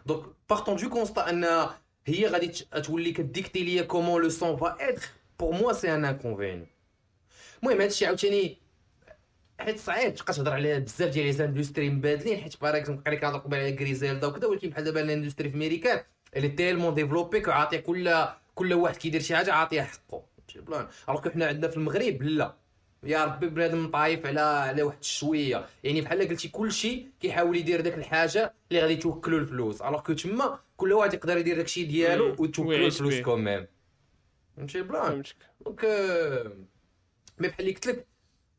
donc partant du constat أن هي غادي تولي ك dicter ليا comment le son va être pour moi c'est un inconvénient المهم هادشي عاوتاني حيت صعيب. تبقى تهضر على بزاف ديال les industries مبادلين حيت par exemple بقى كنهضر قبل على غريزيلدا وكذا ولكن بحال دابا ال industrie في américaine اللي tellement développée كعاطي كل كل واحد كيدير شي حاجة عاطية حقه. ال plan alors حنا عندنا في المغرب لا. يا ربي بنادم طايف على على واحد الشويه يعني بحال قلتي كلشي كيحاول يدير داك الحاجة اللي غادي توكلو الفلوس. alors que تما كل واحد يقدر يدير داك الشيء ديالو. وتوكلو الفلوس. quand même فهمتي فهمتك. donc mais بحال اللي قلت لك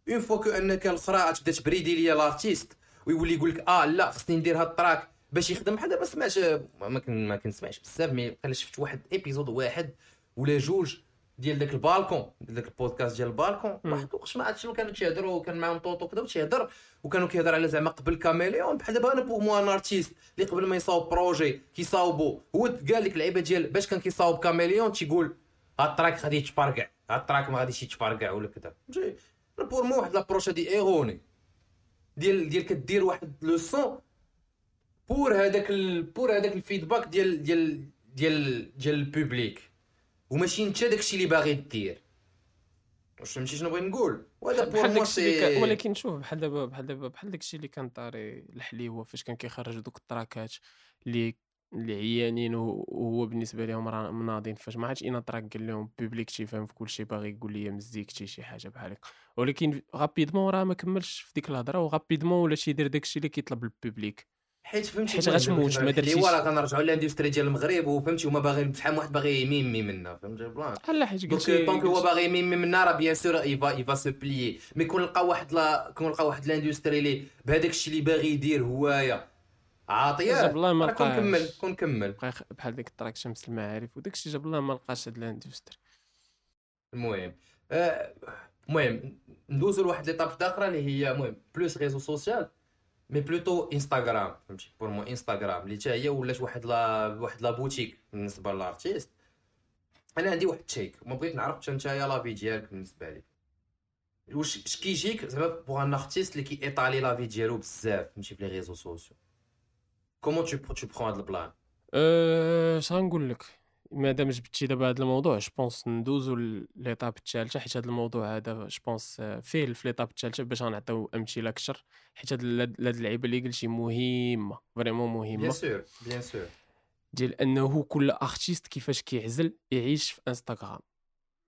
une fois que أنك الاخرى تبدأ ت prédire ليا l'artiste ويولي يقول لك آه لا خصني ندير هاد ال track باش يخدم. بحال دابا سمعت ما كن ما كنسمعش بزاف mais قال شفت واحد épisode واحد ولا جوج ديال داك البالكون داك البودكاست ديال البالكون. واحد الوقت ما عرفت شنو كانوا تيهضروا كان معاهم طوطو كذا وتيهضر وكانوا كيهضر على زعما قبل كاميليون. بحال دابا أنا pour moi un artiste اللي قبل ما يصاوب projet كيصاوبو هو قال لك اللعيبة ديال باش كان كيصاوب كاميليون تيقول هاد ال track غادي يتفرقع هاد ال track ما غاديش يتفرقع ولا كذا. فهمتي أنا بور مو واحد لابروش هادي ايروني ديال ديال كدير واحد لو سون بور هذاك. بور هذاك الفيدباك ديال ديال ديال ديال البوبليك. وماشي انت داكشي اللي باغي دير واش فهمتي شنو بغيت نقول؟ وهذا بحال داكشي ولكن شوف بحال دابا بحال دابا بحال داكشي اللي كان طاري الحليوه فاش كان كيخرج دوك التراكات اللي اللي عيانين وهو بالنسبة لهم راه مناضين. فاش ما عادش أنا تراك قال لهم بوبليك تيفهم في كل شيء باغي يقول لي مزيكتي شي حاجة بحال هكا. ولكن غابيدمون راه ما كملش في ديك الهضرة وغابيدمون ولا تيدير داكشي اللي كيطلب البوبليك حيت فهمتي حيت غتموت، ما درتيش. الحليوة، راه كنرجعوا للاندستري ديال المغرب وفهمتي هما باغيين شحال واحد باغي يميمي منا فهمتي البلان لا حيت دونك طونك هو باغي يميمي منا راه بيان سور يفا يفا سو بليي مي كون لقى واحد لا كون لقى واحد لاندستري اللي بهذاك الشيء اللي باغي يدير هوايا عاطية جاب الله ما لقاش. كمل كون كمل بحال ديك التراك شمس المعارف وداكشي جاب الله ما لقاش هاد الاندستري المهم. آه، المهم ندوزو لواحد l'étape أخرى اللي هي المهم plus réseaux sociaux mais plutôt Instagram فهمتي؟ pour moi Instagram اللي حتى هي ولات واحد la واحد la boutique بالنسبة لل artiste أنا عندي واحد التشيك ما بغيت نعرف حتى نتايا l'avis ديالك بالنسبة لي. واش اش كيجيك زعما pour un artiste اللي كي étaler la vie ديالو بزاف فهمتي؟ في les réseaux sociaux comment tu tu prends هاد ال plan أه، اش غنقول لك؟ مادام جبتي دابا هذا الموضوع je pense ندوزو l'étape الثالثه حيت هذا الموضوع هذا je pense فيه في l'étape الثالثه باش غنعطيو أمثلة أكثر حيت هاد اللعيبة اللي قلتي مهمة vraiment bien مهمه sûr bien sûr ديال أنه كل artiste كيفاش كيعزل يعيش في Instagram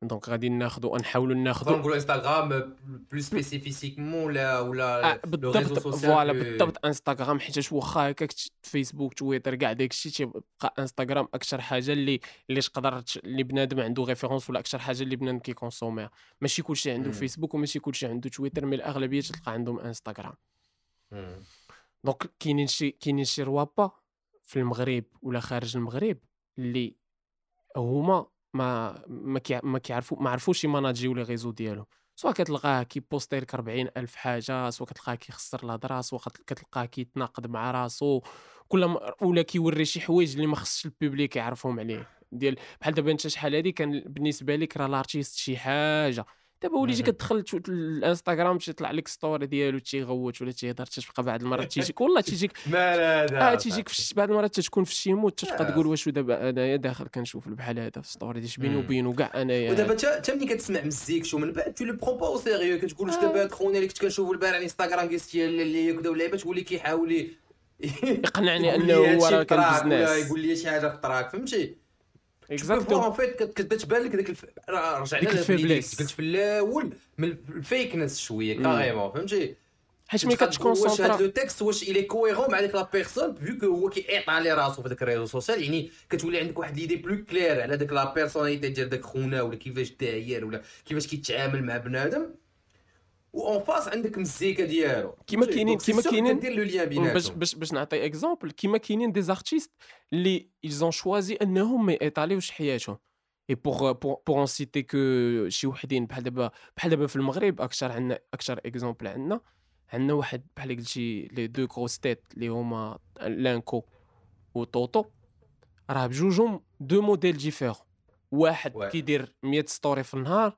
donc غادي ناخذوا نحاولوا ناخذوا نقولوا Instagram plus spécifiquement ولا ولا آه، بالضبط voilà بالضبط انستغرام حيت واخا هكاك فيسبوك تويتر كاع داكشي تيبقى انستغرام أكثر حاجة اللي اللي تقدر اللي بنادم عنده référence ولا أكثر حاجة اللي بنادم كي consommer ها ماشي كلشي عنده. فيسبوك وماشي كلشي عنده تويتر mais الاغلبيه تلقى عندهم انستغرام. donc كاينين شي كاينين شي rappeurs في المغرب ولا خارج المغرب اللي هما ما ما كيع- ما كيعرفوا ما عرفوش ي manager يو les réseaux ديالو سواء كتلقاه كي poster لك 40 ألف حاجة سواء كتلقاه كيخسر الهضره سواء كت- كتلقاه كيتناقض مع راسو كل. ولا كيوري شي حوايج اللي ما خصش البوبليك يعرفهم عليه ديال بحال دابا انت شحال هادي كان بالنسبة لك راه لارتيست شي حاجة دابا وليتي. كتدخل الانستغرام تيطلع لك ستوري ديالو تيغوت ولا تيهضر تتبقى بعض المرات تيجيك [LAUGHS] والله تيجيك [LAUGHS] مال هذا آه تيجيك بعض المرات تتكون في شي مود تتبقى آه. تقول واش دابا انايا داخل كنشوف بحال هذا في ستوري ديال بيني. وبينه كاع انايا ودابا انت ملي كتسمع مزيك شو من بعد تو لو برون با أو سيريو كتقول واش آه. دابا خونا اللي كنت كنشوفو البارح على انستغرام كيستي اللي كدا ولعبه تقول لي كيحاول يقنعني [LAUGHS] أنه هو راه كان ولا بزنس يقول لي شي حاجة في track فهمتي exact en fait كتبدا تبان لك. راه رجعنا ديك ال faiblesse. قلت في الأول من ال weakness شوية. carrément فهمتي حيت ملي تقول واش هاد كتكونسونطرا le texte واش il est cohérent مع ديك la personne vu que هو كيعيط راسو في داك ال réseau social يعني كتولي عندك واحد l'idée plus claire على داك la personnalité ديال داك خونا ولا كيفاش داير ولا كيفاش كيتعامل مع بنادم en face عندك مزيكا ديالو. كيما؟ كاينين- كيما كاينين- كدير le lien باش بيناتهم. باش باش نعطي exemple كيما كاينين des artistes اللي ils ont choisi انهم ما يطاليوش حياتهم. et pour pour en citer que شي وحدين بحال دابا بحال دابا في المغرب أكثر عندنا أكثر exemple عندنا. عندنا واحد بحال قلتي لي deux grosses têtes اللي هما لانكو وطوطو راه بجوجهم deux modèles différents واحد. كيدير 100 story في النهار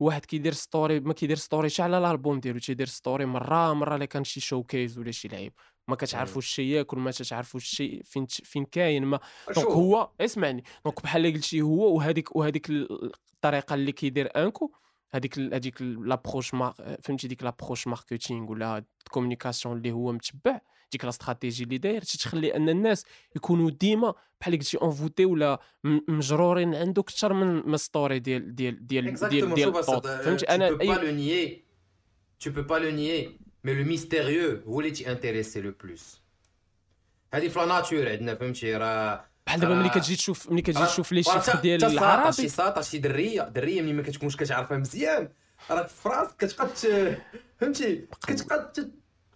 واحد كيدير story ما كيدير story على الألبوم ديالو تيدير story مرة مرة اللي كان شي showcase ولا شي لعيب. ما كتعرفوش شي ياكل ما تتعرفوش شي فين فين كاين ما donc هو اسمعني donc بحال اللي قلتي هو وهذيك وهذيك الطريقة اللي كيدير أنكو هذيك هذيك l'approche فهمتي ديك l'approche marketing ولا communication اللي هو متبع. ديك la stratégie اللي داير تتخلي أن الناس يكونوا ديما بحال قلتي envoûtés ولا مجرورين عنده أكثر من story ديال ديال ديال ديال ديال. أصلا، فهمتي؟ أنا pas أي- le nier. Tu peux pas le nier. Mais le mystérieux هو اللي تي intéresser le plus هذه في la nature عندنا فهمتي؟ راه بحال دابا ملي. كتجي تشوف ملي كتجي راه- تشوف les chiffres تا- ديال العربي. شي ساطا شي درية درية ملي ما كتكونش كتعرفها مزيان. راك في راسك كتبقى فهمتي كتبقى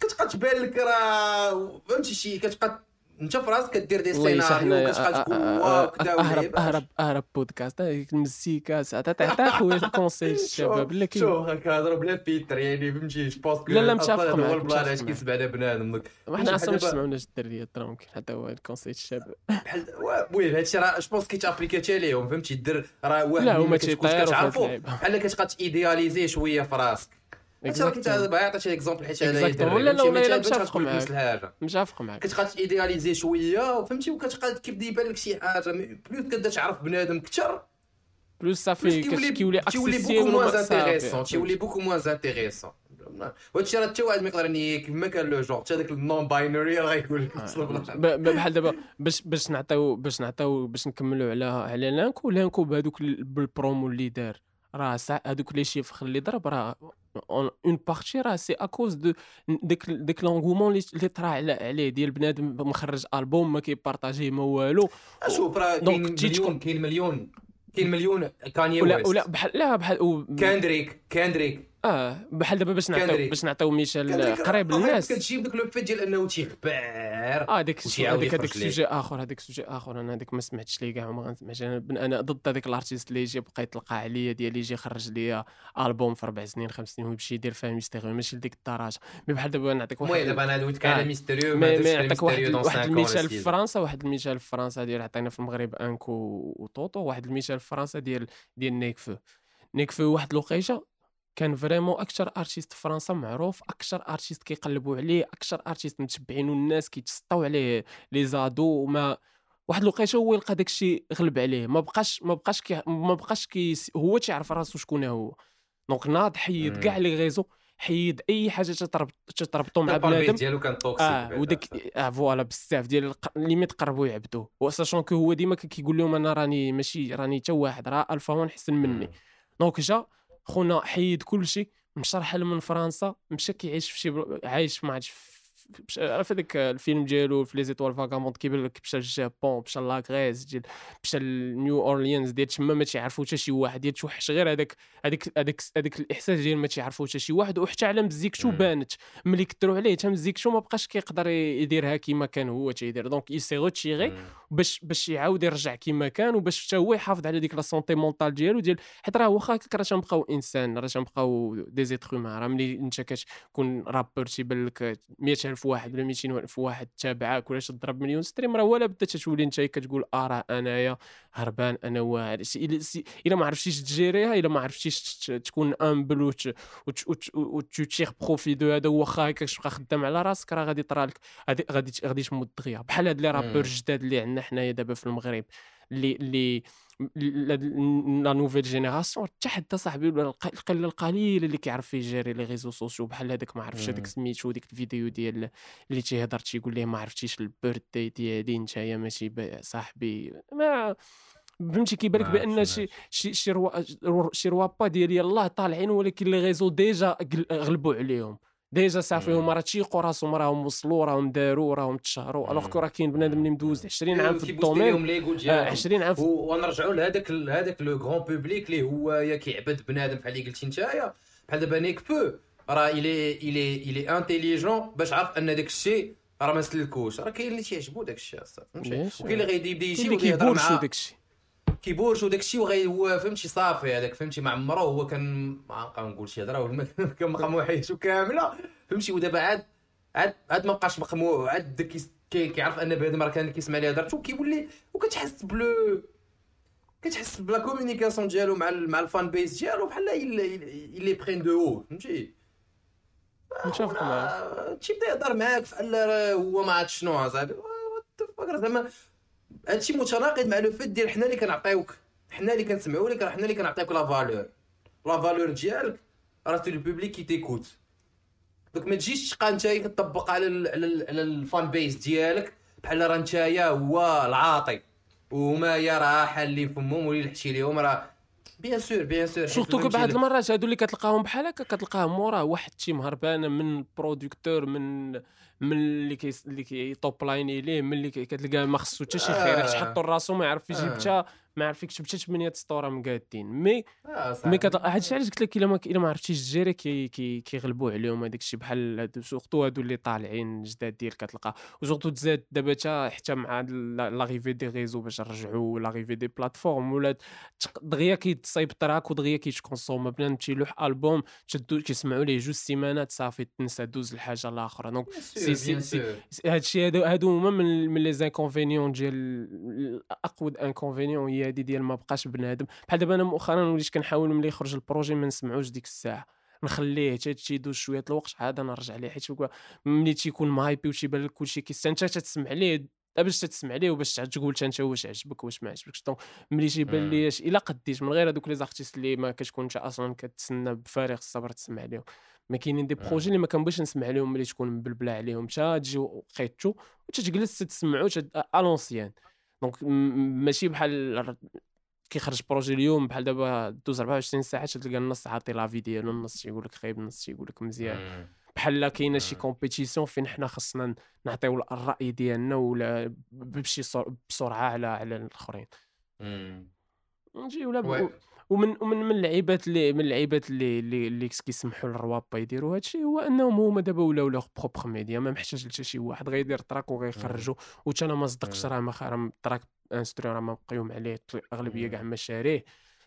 كتبقى تبان لك راه فهمتي شي كتبقى انت في راسك كدير des scénarios حنا وكتبقى تقول واو اهرب. اهرب أهرب بودكاست. هذيك المزيكا ساعات تعطي خويا [LAUGHS] conseil الشباب. لا كاين شوف كنهضروا بلا فيتر يعني فهمتي؟ je pense لا، لا، متفق هو معاك، ال plan متفق معاك. كيسمعنا بنادم. حنا أصلا ما تسمعوناش الدريه ترى ممكن حتى هو ال conseil الشباب. بحال المهم هادشي راه je pense كيتابليكا حتى ليهم فهمتي؟ دير راه واحد لا، اللي هما تيطيروا. بحال كتبقى ت idéaliser شوية في راسك. راه كنت exemple حيت أنا. لا، لا، متفق معاك. متفق معك كتبقى ت idéaliser شوية فهمتي وكتبقى كيبدا يبان لك شي حاجة plus كتبدا تعرف بنادم أكثر plus صافي كيولي كيولي beaucoup moins intéressant تيولي beaucoup moins intéressant وهادشي راه حتى واحد ما يقدر ينيك كما كان le jour حتى داك ال non binaire راه يقول لك بحال دابا باش باش نعطيو باش نعطيو باش نكملوا على على لانكو لانكو بهذوك ال- بالبرومو اللي دار راه هذوك les chiffres اللي ضرب راه en partie راه c'est à cause de ديك ديك l'engouement اللي طرا عليه ديال بنادم مخرج البوم ما كيبارطاجيه ما والو شوف راه كاين مليون كاين مليون كاين مليون كاني ولا ولا بحال لا بحال كاندريك كاندريك آه بحال دابا باش نعطيو. باش نعطيو مثال قريب للناس كتجيب داك le fait ديال انه تيخبر آه عاود هذاك هذاك. ال sujet آخر هذاك ال sujet آخر أنا هذاك ما سمعتش ليه كاع وما غنسمعش أنا بن- أنا ضد هذاك ال artiste اللي يجي بقى يطلق عليا ديال يجي يخرج ليا ألبوم في أربع سنين خمس سنين ويمشي يدير فيها mystérieux ماشي لديك الدرجه mais بحال دابا نعطيك واحد المهم دابا أنا دويتك على آه. mystérieux mais ما نعطيك واحد mystérieux واحد 5 المثال في فرنسا واحد المثال في فرنسا ديال عطينا في المغرب أنكو وطوطو واحد المثال في فرنسا ديال ديال Nekfeu Nekfeu واحد الوقيته كان vraiment أكثر artiste في فرنسا معروف أكثر artiste كيقلبوا عليه أكثر artiste متبعين والناس كيتسطاو عليه les ados وما واحد الوقيته هو يلقى داكشي غلب عليه ما بقاش ما بقاش كي ما بقاش كي هو تيعرف راسو شكون هو donc ناض حيد. كاع les réseaux حيد أي حاجة تتربط تتربطو مع بنادم ديالو كان toxique آه. وداك آه voilà بزاف ديال limite قربوا يعبدوه و sachant que هو ديما كيقول لهم أنا راني ماشي راني حتى واحد راه الفا وان احسن مني. donc جا خونا حيد مشى رحل من فرنسا مشى كيعيش في شي عايش ما عرفتش عارف هذاك الفيلم ديالو في Les étoiles vagabondes كيبان لك مشى للجابون مشى لاغريس ديال مشى لنيو أورليانز ديال تما ما تيعرفو حتى شي واحد ديال توحش غير هذاك هذاك هذاك هذاك الإحساس ديال ما تيعرفو حتى شي واحد وحتى على مزيكتو. بانت ملي كثروا عليه حتى مزيكتو ما بقاش كيقدر يديرها كيما كان هو تيدير donc il s'est retiré مم. باش باش يعاود يرجع كيما كان وباش حتى هو يحافظ على ديك la santé mentale ديالو ديال حيت راه واخا هكاك راه تنبقاو إنسان راه تنبقاو des êtres humains راه ملي أنت كتكون rappeur تيبان لك 100000 واحد ولا 200000 واحد تابعك ولا تضرب مليون stream راه ولا بدا تتولي انت كتقول راه أنايا هربان أنا واعر. إلا ما عرفتيش تجيريها إلا ما عرفتيش تكون humble وت وت tirer profit de هذا واخا هكاك تبقى خدام على راسك راه غادي طرا لك غادي غادي غادي تموت دغيا. بحال هاد les rappeurs. جداد اللي عندنا حنايا دابا في المغرب اللي اللي la nouvelle génération حتى حتى صاحبي ولا القله القليله اللي كيعرف يجيري les réseaux sociaux بحال هذاك ما عرفتش هذاك. سميتو ديك الفيديو ديال اللي تيهضر تيقول ليه ما عرفتيش ال birthday ديالي نتايا ماشي صاحبي ما فهمتي كيبان لك بان شي شي شي روا رو- شي روابا ديال يلاه طالعين ولكن les réseaux déjà غلبوا عليهم déjà صافي. هما راه تيقوا راسهم راهم وصلوا راهم داروا راهم تشهروا alors que راه كاين بنادم اللي مدوز 20 عام في ال domaine لهم l'ego آه، ديالهم 20 عام ونرجعوا لهذاك هذاك le grand public اللي هو يا كيعبد بنادم بحال اللي قلتي نتايا بحال دابا Nekfeu راه الي الي الي انتيليجون باش عارف ان داك الشيء راه ما سلكوش راه كاين اللي تيعجبو داك الشيء اصاحبي فهمتي. وكاين اللي غيدي يبدا كاين يجي ويهضر كيبورشو مع داكشي كيبورش وداك الشيء وغي هو فهمتي صافي هذاك فهمتي ما عمره هو كان ما غنقول شي هضره [LAUGHS] كان مقموع حياته كامله فهمتي؟ ودابا عاد عاد عاد ما بقاش مقموع عاد كيعرف أن بنادم راه كان كيسمع ليه هضرته كيولي وكتحس بلو كتحس بلا communication ديالو مع مع ال fan base ديالو بحال اللي برين دو هو فهمتي؟ متفق معاك آه، تيبدا يهضر معاك بحال هو ما عرفت شنو اصاحبي فكر زعما هادشي متناقض مع le fait ديال حنا اللي كنعطيوك حنا اللي كنسمعوا لك راه حنا اللي كنعطيوك la valeur la valeur ديالك راه c'est le public qui t'écoute donc ما تجيش تبقى نتايا كطبق على ال على, ال على ال fan base ديالك بحال راه نتايا هو العاطي. وهما يا راه حالين فمهم واللي لحتي ليهم راه bien sûr bien sûr surtout بعض ال- المرات هادو اللي كتلقاهم بحال هكا كتلقاهم موراه واحد team هربانه من producteur من من اللي كي اللي كيطوب لايني ليه من اللي كتلقاه ما خصو حتى شي خير حيت آه. حطو راسو ما يعرف يجيب آه. ما يعرف يكتب حتى 8 سطوره مقادين mais آه،. mais كت... هادشي علاش قلت لك إلا ما إلا ما عرفتيش ت gérer كي كي كيغلبوا عليهم هذاك الشيء بحال هادو surtout هادو اللي طالعين جداد ديال كتلقى. و surtout تزاد دابا حتى حتى مع l'arrivée des réseaux باش نرجعوا l'arrivée des plateformes ولا دغيا كيتصايب track ودغيا كيت consomme بنادم تيلوح ألبوم تشدو كيسمعوا ليه جوج سيمانات صافي تنسى دوز الحاجة الآخرى. donc c'est- c'est- c'est- هادشي هادو هادو هما من من les inconvénients ديال اقود inconvénient هي هادي ديال ما بقاش بنادم. بحال دابا أنا مؤخرا وليت كنحاول ملي يخرج ال projet ما نسمعوش ديك الساعة. نخليه حتى تيدوز شوية الوقت عاد نرجع ليه حيت ملي تيكون م hypé وتيبان لك كلشي كيستان أنت تتسمع ليه؟ لا باش تتسمع ليه وباش تقول أنت واش عجبك واش ما عجبكش. donc ملي تيبان. لي إلا قديت من غير هذوك les artistes اللي ما كتكون انت أصلا كتسنى بفارغ الصبر تسمع ليهم. ما كاينين des. projets اللي ما كنبغيش نسمع لهم ملي تكون مبلبلة عليهم. حتى تجي وقيتو وتتجلس تسمعو الونسيان donc ماشي بحال كيخرج projet اليوم بحال دابا دوز 24 ساعة تلقى النص عاطي l'avis ديالو النص تيقول لك خايب النص تيقول لك مزيان. بحال لا كاينة شي. compétition فين حنا خصنا نعطيو الرأي ديالنا ولا بشي بسرعة على على الآخرين. نجي ولا. ومن ومن من اللعيبات اللي من اللعيبات اللي اللي, اللي كيسمحوا للروابا يديروا هادشي هو أنهم هما دابا ولاو leur propre média ما محتاج حتى شي واحد غيدير track وغيخرجوا وتا أنا ما صدقتش راه ما راه track انستري راه ما مقيوم عليه الاغلبيه كاع ما شاريه.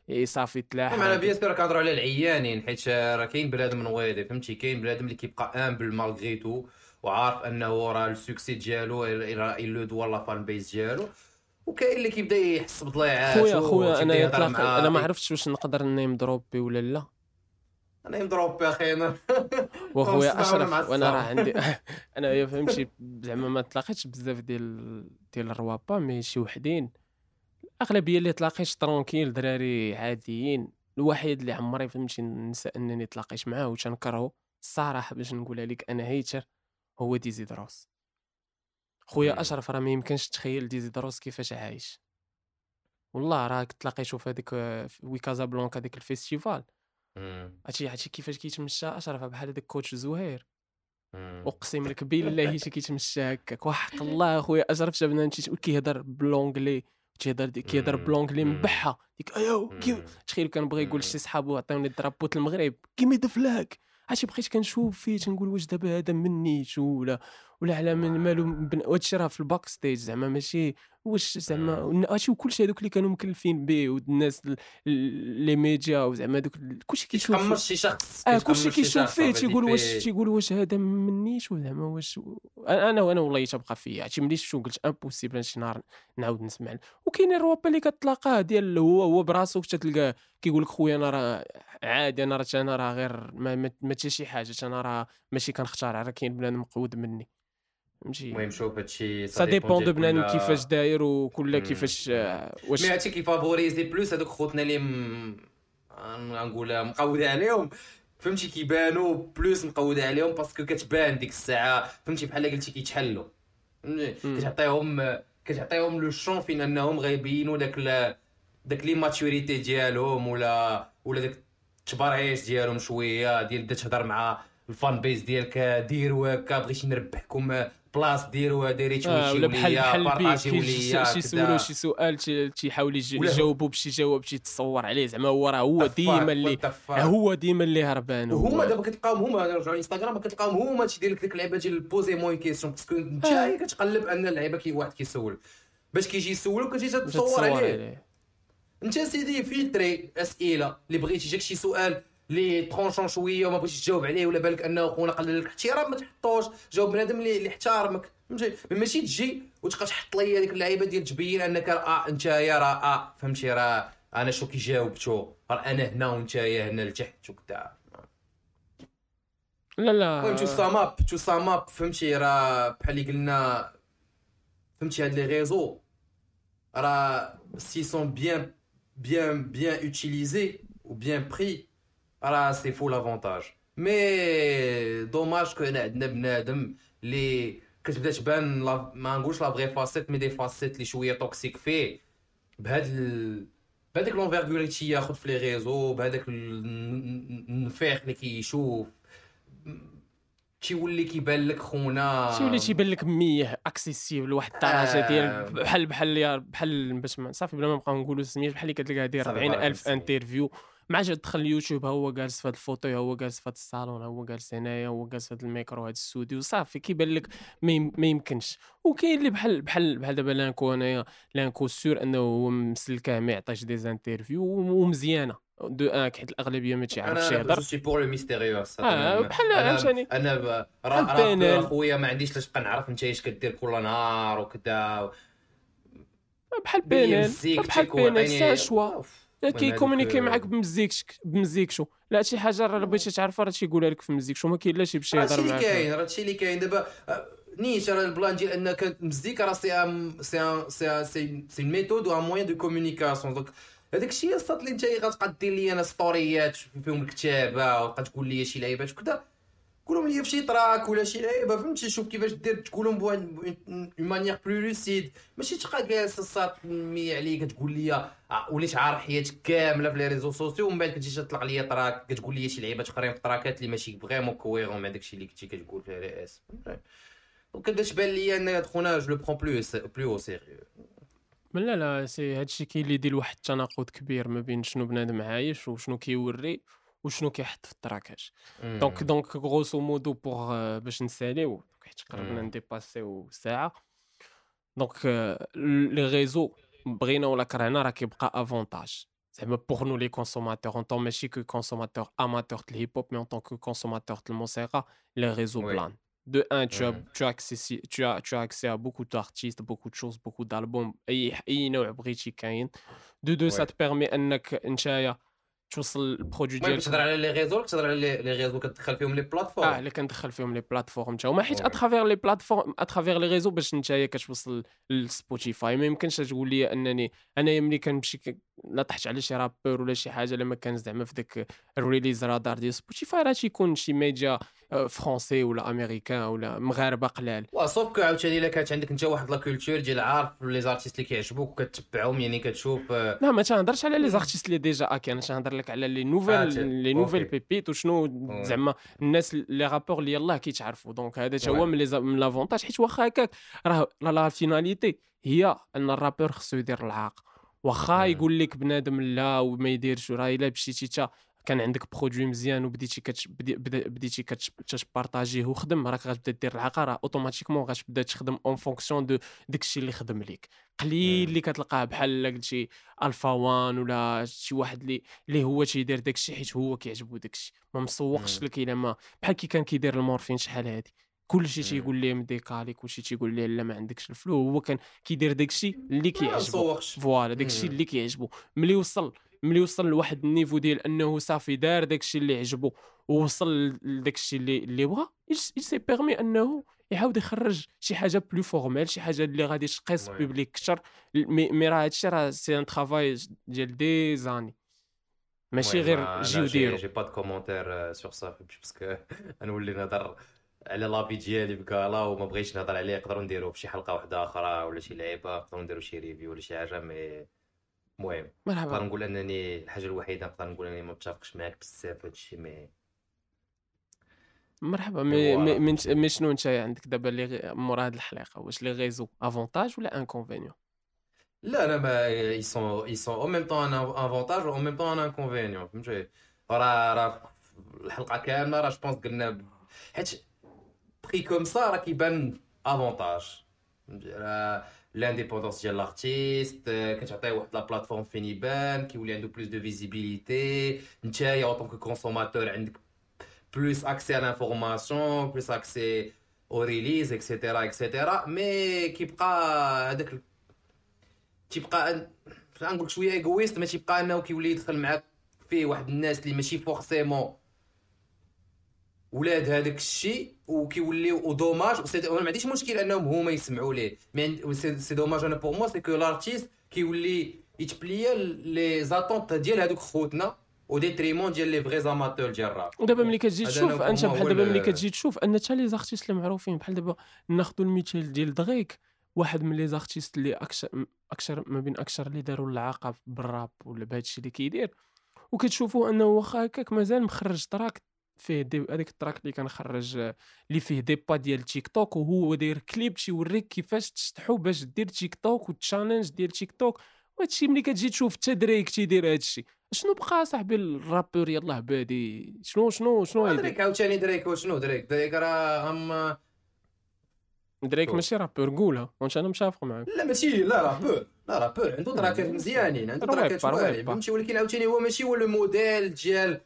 إيه صافي تلاح. أنا bien sûr كنهضروا على العيانين حيت راه كاين بنادم نويضي فهمتي؟ كاين بنادم اللي كيبقى humble malgré tout وعارف أنه راه ال succès ديالو le doit la fan base ديالو. وكاين اللي كيبدا يحس بضياعات خويا خويا أنا أنا ما عرفتش واش نقدر name dropper ولا لا. أنا name dropper أخي أنا [LAUGHS] وخويا أشرف وأنا راه عندي [LAUGHS] [LAUGHS] أنا فهمتي زعما ما تلاقيتش بزاف ديال ديال الروابا mais شي وحدين. الأغلبية اللي تلاقيت tranquille دراري عاديين. الوحيد اللي عمري فهمتي ننسى أنني تلاقيت معاه وتنكرهو الصراحة باش نقولها لك أنا hater هو Dizzy DROS خويا أشرف راه ما يمكنش تخيل Dizzy DROS كيفاش عايش. والله راه تلاقيتو في هذيك WeCasablanca ديك ال festival. عرفتي عرفتي كيفاش كيتمشى أشرف بحال هذاك coach زهير. أقسم لك [LAUGHS] بالله حتى كيتمشى هكاك. وحق الله اخويا أشرف شافنا كيهضر ب l'anglais تيهضر كيهضر ب l'anglais مبحه ديك ايوا تخيل كان بغى يقول شي صحابو عطيوني drapeau ت المغرب give me the flag عرفتي بقيت كنشوف فيه تنقول واش دابا هذا منيت ولا؟ ولا على من مالو هادشي راه في ال backstage زعما ماشي واش زعما هادشي وكلشي هذوك اللي كانوا مكلفين به والناس les médias وزعما دوك كلشي كيشوف شي شخص آه كلشي كيشوف فيه تيقول واش تيقول واش هذا منيش وزعما واش أنا وأنا والله تبقى فيا عرفتي ملي شفتو قلت impossible شي نهار نعاود نسمع وكاين الروابا اللي كتلاقاه ديال هو هو براسو تلقاه كيقول لك خويا أنا راه عادي أنا راه أنا راه غير ما, ما, شي حاجة أنا راه ماشي كنختار راه كاين بنادم مقود مني. فهمتي المهم شوف هادشي ça dépend de بنادم كيفاش داير وكل كيفاش واش mais هادشي كي favoriser plus هادوك خوتنا اللي غنقولها مقود عليهم. فهمتي؟ كيبانوا plus مقود عليهم parce que كتبان ديك الساعة. فهمتي؟ بحال قلتي كيتحلوا كتعطيهم كتعطيهم le champ فين انهم غيبينوا داك داك l'immaturité ديالهم ولا ولا داك التبرعيش ديالهم شوية ديال تهضر مع ال fan base ديالك ديروا هكا بغيتي نربحكم بلاص ديروا ديريتو آه ولا بحال بحال شي سولو شي سؤال تيحاول يجاوبو بشي جواب تصور عليه زعما هو راه هو ديما اللي هو ديما اللي هربان وهما دابا كتلقاهم هما نرجعوا للانستغرام كتلقاهم هما تيدير لك ديك اللعبه ديال posez-moi questions parce que انت. كتقلب أن اللعيبة كي واحد كيسول. باش كيجي يسولك كتجي تصور عليه. انت سيدي filtrer أسئلة اللي بغيتي جاك شي سؤال لي tranchant شوية وما بغيتيش تجاوب عليه ولا بالك أنه خونا قلل لك الاحترام ما تحطوش جاوب بنادم اللي اللي احترمك. فهمتي؟ ماشي تجي وتبقى تحط لي هذيك اللعيبة ديال تبين أنك راه أنت يا راه آه فهمتي؟ راه أنا شو كي جاوبتو راه أنا هنا وأنت هنا لتحت وكذا لا لا. المهم تو سام اب تو سام اب فهمتي؟ راه بحال اللي قلنا. فهمتي؟ هاد les réseaux راه si c'est bien bien bien utilisé ou bien pris. راه c'est full avantage mais dommage que عندنا بنادم اللي كتبدا تبان ما نقولش la vraie facette mais des facettes اللي شوية toxique فيه بهاد ال... بهذاك l'envergure اللي تياخذ في les réseaux بهذاك النفيق اللي كيشوف تيولي كيبان لك خونا تيولي تيبان لك mais accessible لواحد الدرجه ديال بحال بحال بحال باش صافي بلا ما نبقاو نقولوا سميت بحال اللي كتلقى داير 40000 interview مع جا دخل اليوتيوب هو جالس في هذا الفوتو هو جالس في هذا الصالون هو جالس هنايا هو جالس في هذا الميكرو هذا الاستوديو صافي كيبان لك ما يمكنش. وكاين اللي بحال بحال بحال دابا l'Anco انايا l'Anco sûr انه هو مسلكه ما يعطيش des interviews ومزيانه. De un حيت الأغلبية ما تيعرفش يهضر. أنا سي بور لو ميستيريو آه بحال أنا راه خويا ما عنديش لاش نبقى نعرف أنت اش كدير كل نهار وكذا بحال بينال بحال بينال سا شوا. كي communiquer معاك بمزيكش بمزيكتو. لا شي حاجة راه بغيتي تعرفها راه تيقولها لك في مزيكشو ما كاين لا شي بشي يهضر معاك هادشي اللي كاين راه هادشي اللي كاين. دابا آه، نيت راه ال plan ديال أنك المزيكا راه c'est c'est c'est c'est c'est méthode ou un moyen de communication donc هذاك الشيء الصاد اللي انت غتبقى دير لي أنا ستوريات فيهم الكتابة وتبقى تقول لي شي لعيبات وكذا قولهم لي في شي track ولا شي لعيبه فهمتي شوف كيفاش دير تقولهم d'une manière plus lucide ماشي تبقى جالس الصاد mais عليك تقول لي وليت عارف حياتك كاملة في les réseaux sociaux ومن بعد كتجي تطلق لي track كتقول لي شي لعيبات أخرين في تراكات اللي ماشي vraiment cohérents مع داكشي اللي كنتي كتقول في اس donc كدا تبان لي أن خونا je le prends plus plus au sérieux لا لا سي هادشي كاين اللي يدير واحد التناقض كبير ما بين شنو بنادم عايش وشنو كيوري. وشنو كيحط في التراكاج donc donc grosso modo pour باش نساليو حيت قربنا مم. نديباسيو ساعة donc les réseaux بغينا ولا كرهنا راه كيبقى avantage زعما pour nous les consommateurs en tant ماشي que consommateur amateur د ال hip hop mais en tant que consommateur د الموسيقى les réseaux Oui. plan De un, tu as, Mhm. tu, as accès, tu, as, tu as accès à beaucoup d'artistes, beaucoup de choses, beaucoup d'albums. أي أي نوع بغيتي كاين. De deux, ça Ouais. te permet أنك نتايا توصل ال produit ديالك كتهضر على les réseaux ولا كتهضر على les réseaux كتدخل فيهم les آه plateformes اللي كندخل فيهم les plateformes تا هما حيت. à travers les plateformes à travers les réseaux باش نتايا كتوصل لسبوتيفاي ما يمكنش تقول لي أنني انايا ملي كنمشي ك... لا طحت على شي rappeur ولا شي حاجة لما كان زعما في داك ال Release Radar ديال سبوتيفاي راه تيكون شي média français ولا أمريكان ولا مغاربة قلال وا sauf que عاوتاني إلا كانت عندك انت واحد la culture ديال عارف les artistes اللي كيعجبوك وكتبعهم يعني كتشوف آه، لا ما تنهضرش على les artistes اللي déjà acquis أنا تنهضر لك على les آه، nouvelles les nouvelles. pépites وشنو. زعما الناس les rappeurs اللي يلاه كيتعرفوا donc هذا تا هو. من l'avantage حيت واخا هكاك راه la finalité هي أن ال rappeur خصو يدير العاق واخا. يقول لك بنادم لا وما يديرش راه إلا مشيتي تا كان عندك produit مزيان وبديتي كتش بدي- بديتي كتش- كت partager ه وخدم راك غتبدا دير العاقه راه automatiquement غتبدا تخدم en fonction de داكشي اللي خدم ليك قليل. اللي كتلقاه بحال قلتي Alpha One ولا شي واحد اللي اللي هو تيدير داكشي حيت هو كيعجبو داكشي ما مسوقش. لك إلا ما بحال كي كان كيدير المورفين شحال هادي كلشي. تيقول ليه مديكالي كلشي تيقول ليه لا ما عندكش ال flow هو كان كيدير داكشي اللي كيعجبو voilà داكشي. اللي كيعجبو ملي وصل ملي وصل لواحد ال niveau ديال انه صافي دار داكشي اللي عجبو ووصل لداكشي اللي اللي بغا il s'est permis انه يعاود يخرج شي حاجة plus formelle شي حاجة اللي غادي تقيس. public كثر mais راه هادشي راه c'est un travail ديال des années ماشي غير j'ai j'ai des raps. j'ai pas de commentaire sur ça parce que نولي نهضر على لابي ديالي بكالا وما بغيتش نهضر عليه نقدروا نديرو في شي حلقة واحدة أخرى ولا شي لعيبة نقدروا نديرو شي review ولا شي حاجة mais المهم نقدر مرحبا نقول أنني الحاجة الوحيدة نقدر نقول أنني ما متفقش معاك بزاف في هادشي مي مرحبا. مي مي مي. [LAUGHS] مي شنو أنت عندك دابا اللي مورا هاد الحلقة واش les réseaux avantage ولا inconvénient لا لا ما ils sont ils sont en même temps un avantage en même temps un inconvénient. فهمتي؟ راه راه الحلقة كاملة راه je pense قلنا حيت pris comme ça راه كيبان avantage راه l'indépendance ديال l'artiste كتعطيه واحد la plateforme فين يبان كيولي عنده plus de visibilité نتايا en tant que consommateur عندك plus accès على l'information plus accès aux releases et cetera et cetera mais كيبقى هذاك ال- تيبقى أن- غنقول لك شوية égoïste mais تيبقى انه كيولي يدخل معاك فيه واحد الناس اللي ماشي forcément ولاد هذاك الشيء وكيوليو و dommage و c'est- أنا ما عنديش مشكل أنهم هما يسمعوا ليه. mais c'est dommage أنا pour moi c'est que l'artiste كيولي يت plier à les attentes ديال هذوك خوتنا au détriment ديال les vrais amateurs ديال الراب. ودابا ملي كتجي تشوف أنت بحال دابا ملي كتجي تشوف أن حتى les artistes اللي معروفين بحال دابا ناخذ المثال ديال دغيك واحد من les artistes اللي أكثر أكثر ما بين أكثر اللي داروا العاقه بالراب ولا بهادشي اللي كيدير. وكتشوفوا أنه واخا هكاك مازال مخرج track فيه دي هذيك ال track اللي كان خرج آه، اللي فيه دي pas ديال تيك توك وهو داير كليب تيوريك كيفاش تشطحو باش دير تيك توك وال challenge ديال تيك توك وهادشي ملي كتجي تشوف حتى دريك تيدير هادشي. شنو بقى صاحبي ال rappeur يلاه بادي؟ شنو شنو شنو دريك عاوتاني دريك وشنو دريك؟ دريك راه هم دريك. ماشي rappeur قولها. وانت أنا متفق معاك. لا ماشي لا rappeur لا rappeur عنده tracks مزيانين عنده tracks. فهمتي؟ ولكن عاوتاني هو ماشي هو le modèle ديال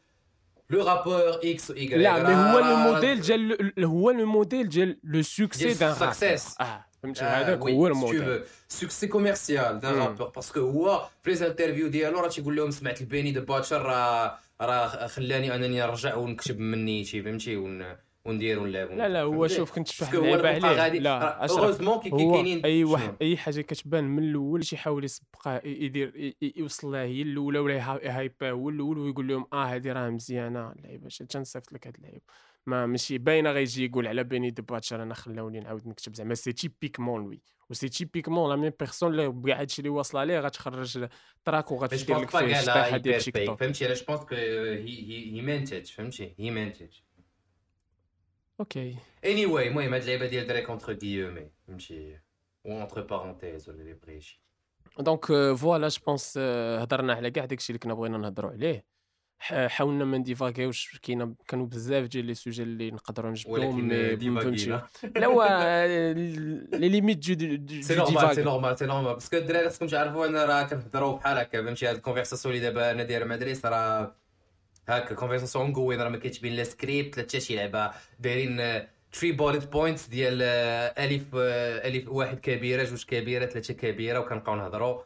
le rappeur X ou Y لا mais هو لو موديل ديال ل- هو le modèle ديال le succès ديال dans ال success. آه فهمتي هذاك هو ال modèle succès commercial dans مم. rappeur parce que هو في les interviews ديالو راه تيقول لهم سمعت ال Benny the Butcher راه راه خلاني انني نرجع ونكتب من نيتي فهمتي ون وندير ونلعب لا لا هو؟ شوف كنت اللعيبه البقا عليه. لا هو كاينين أي؟ واحد أي حاجة كتبان من الأول تيحاول يسبقها يدير يوصل لها هي الأولى ولا يها- يهايبها هو الأول ويقول لهم آه هذه راه مزيانة. اللعيبة تنصيفط لك هاد اللعيبه ما ماشي باينة غيجي يقول على Benny the Butcher أنا خلاوني نعاود نكتب زعما. c'est typiquement lui و c'est typiquement la même personne اللي كاع هادشي اللي واصله عليه غتخرج track وغتدير لك فيه ديال تيك توك فهمتي؟ أنا je pense que هي هي مانتج فهمتي؟ هي مانتج أوكي anyway المهم هاد اللعبه ديال دريك entre guillemets فهمتي ou entre parenthèses ولا اللي بغيتي donc voilà je pense هضرنا على كاع داكشي اللي كنا بغينا نهضروا عليه ح- حاولنا ما نديفاغيوش كاينة كانوا بزاف ديال les sujets اللي نقدروا نجبدهم ولكن mais ديما فهمتي كاينة. لا هو les limites de de c'est normal c'est divague normal c'est normal parce que الدراري خاصكم تعرفوا أنا راه كنهضروا بحال هكا فهمتي هاد ال conversation اللي دابا أنا داير مع دريس راه هكا conversation مقوين راه ما كاينش بين لا سكريبت لا حتى شي لعبة. دايرين three bullet points ديال آه، ألف آه، ألف واحد كبيرة جوج كبيرة ثلاثة كبيرة وكنبقاو نهضروا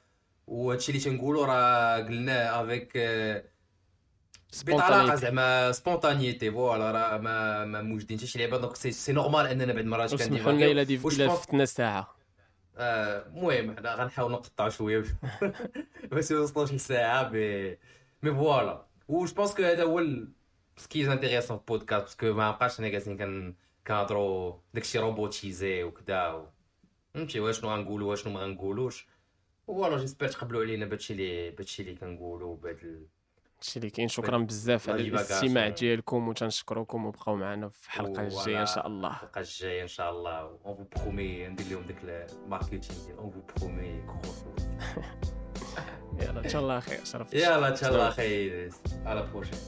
وهادشي اللي تنقولوا راه قلناه avec بطلاقة زعما spontanéité voilà راه ما ما موجدين حتى شي لعبة. donc c'est normal أننا بعد المرات سمحوا لنا الا فتنا ساعة. آه، المهم حنا غنحاول نقطعوا شوية. [LAUGHS] باش ما يوصلوش لساعه mais voilà و je pense que هذا هو ال- ce qui est intéressant في البودكاست parce que ما بقاش حنا جالسين كن كنهضروا داكشي robotisé وكذا و... فهمتي واش شنو غنقولوا واش شنو ما غنقولوش voilà j'espère تقبلوا علينا بهادشي اللي بهادشي اللي كنقولوا بهاد. هادشي اللي كاين شكرا بزاف على. الاستماع ديالكم وتنشكركم وبقاو معنا في الحلقة الجايه ان شاء الله الحلقة الجايه ان شاء الله on vous promet ندير لهم داك ال marketing ديال on vous promet يلا ان شاء الله خير شرفت يلا ان شاء الله خير à la prochaine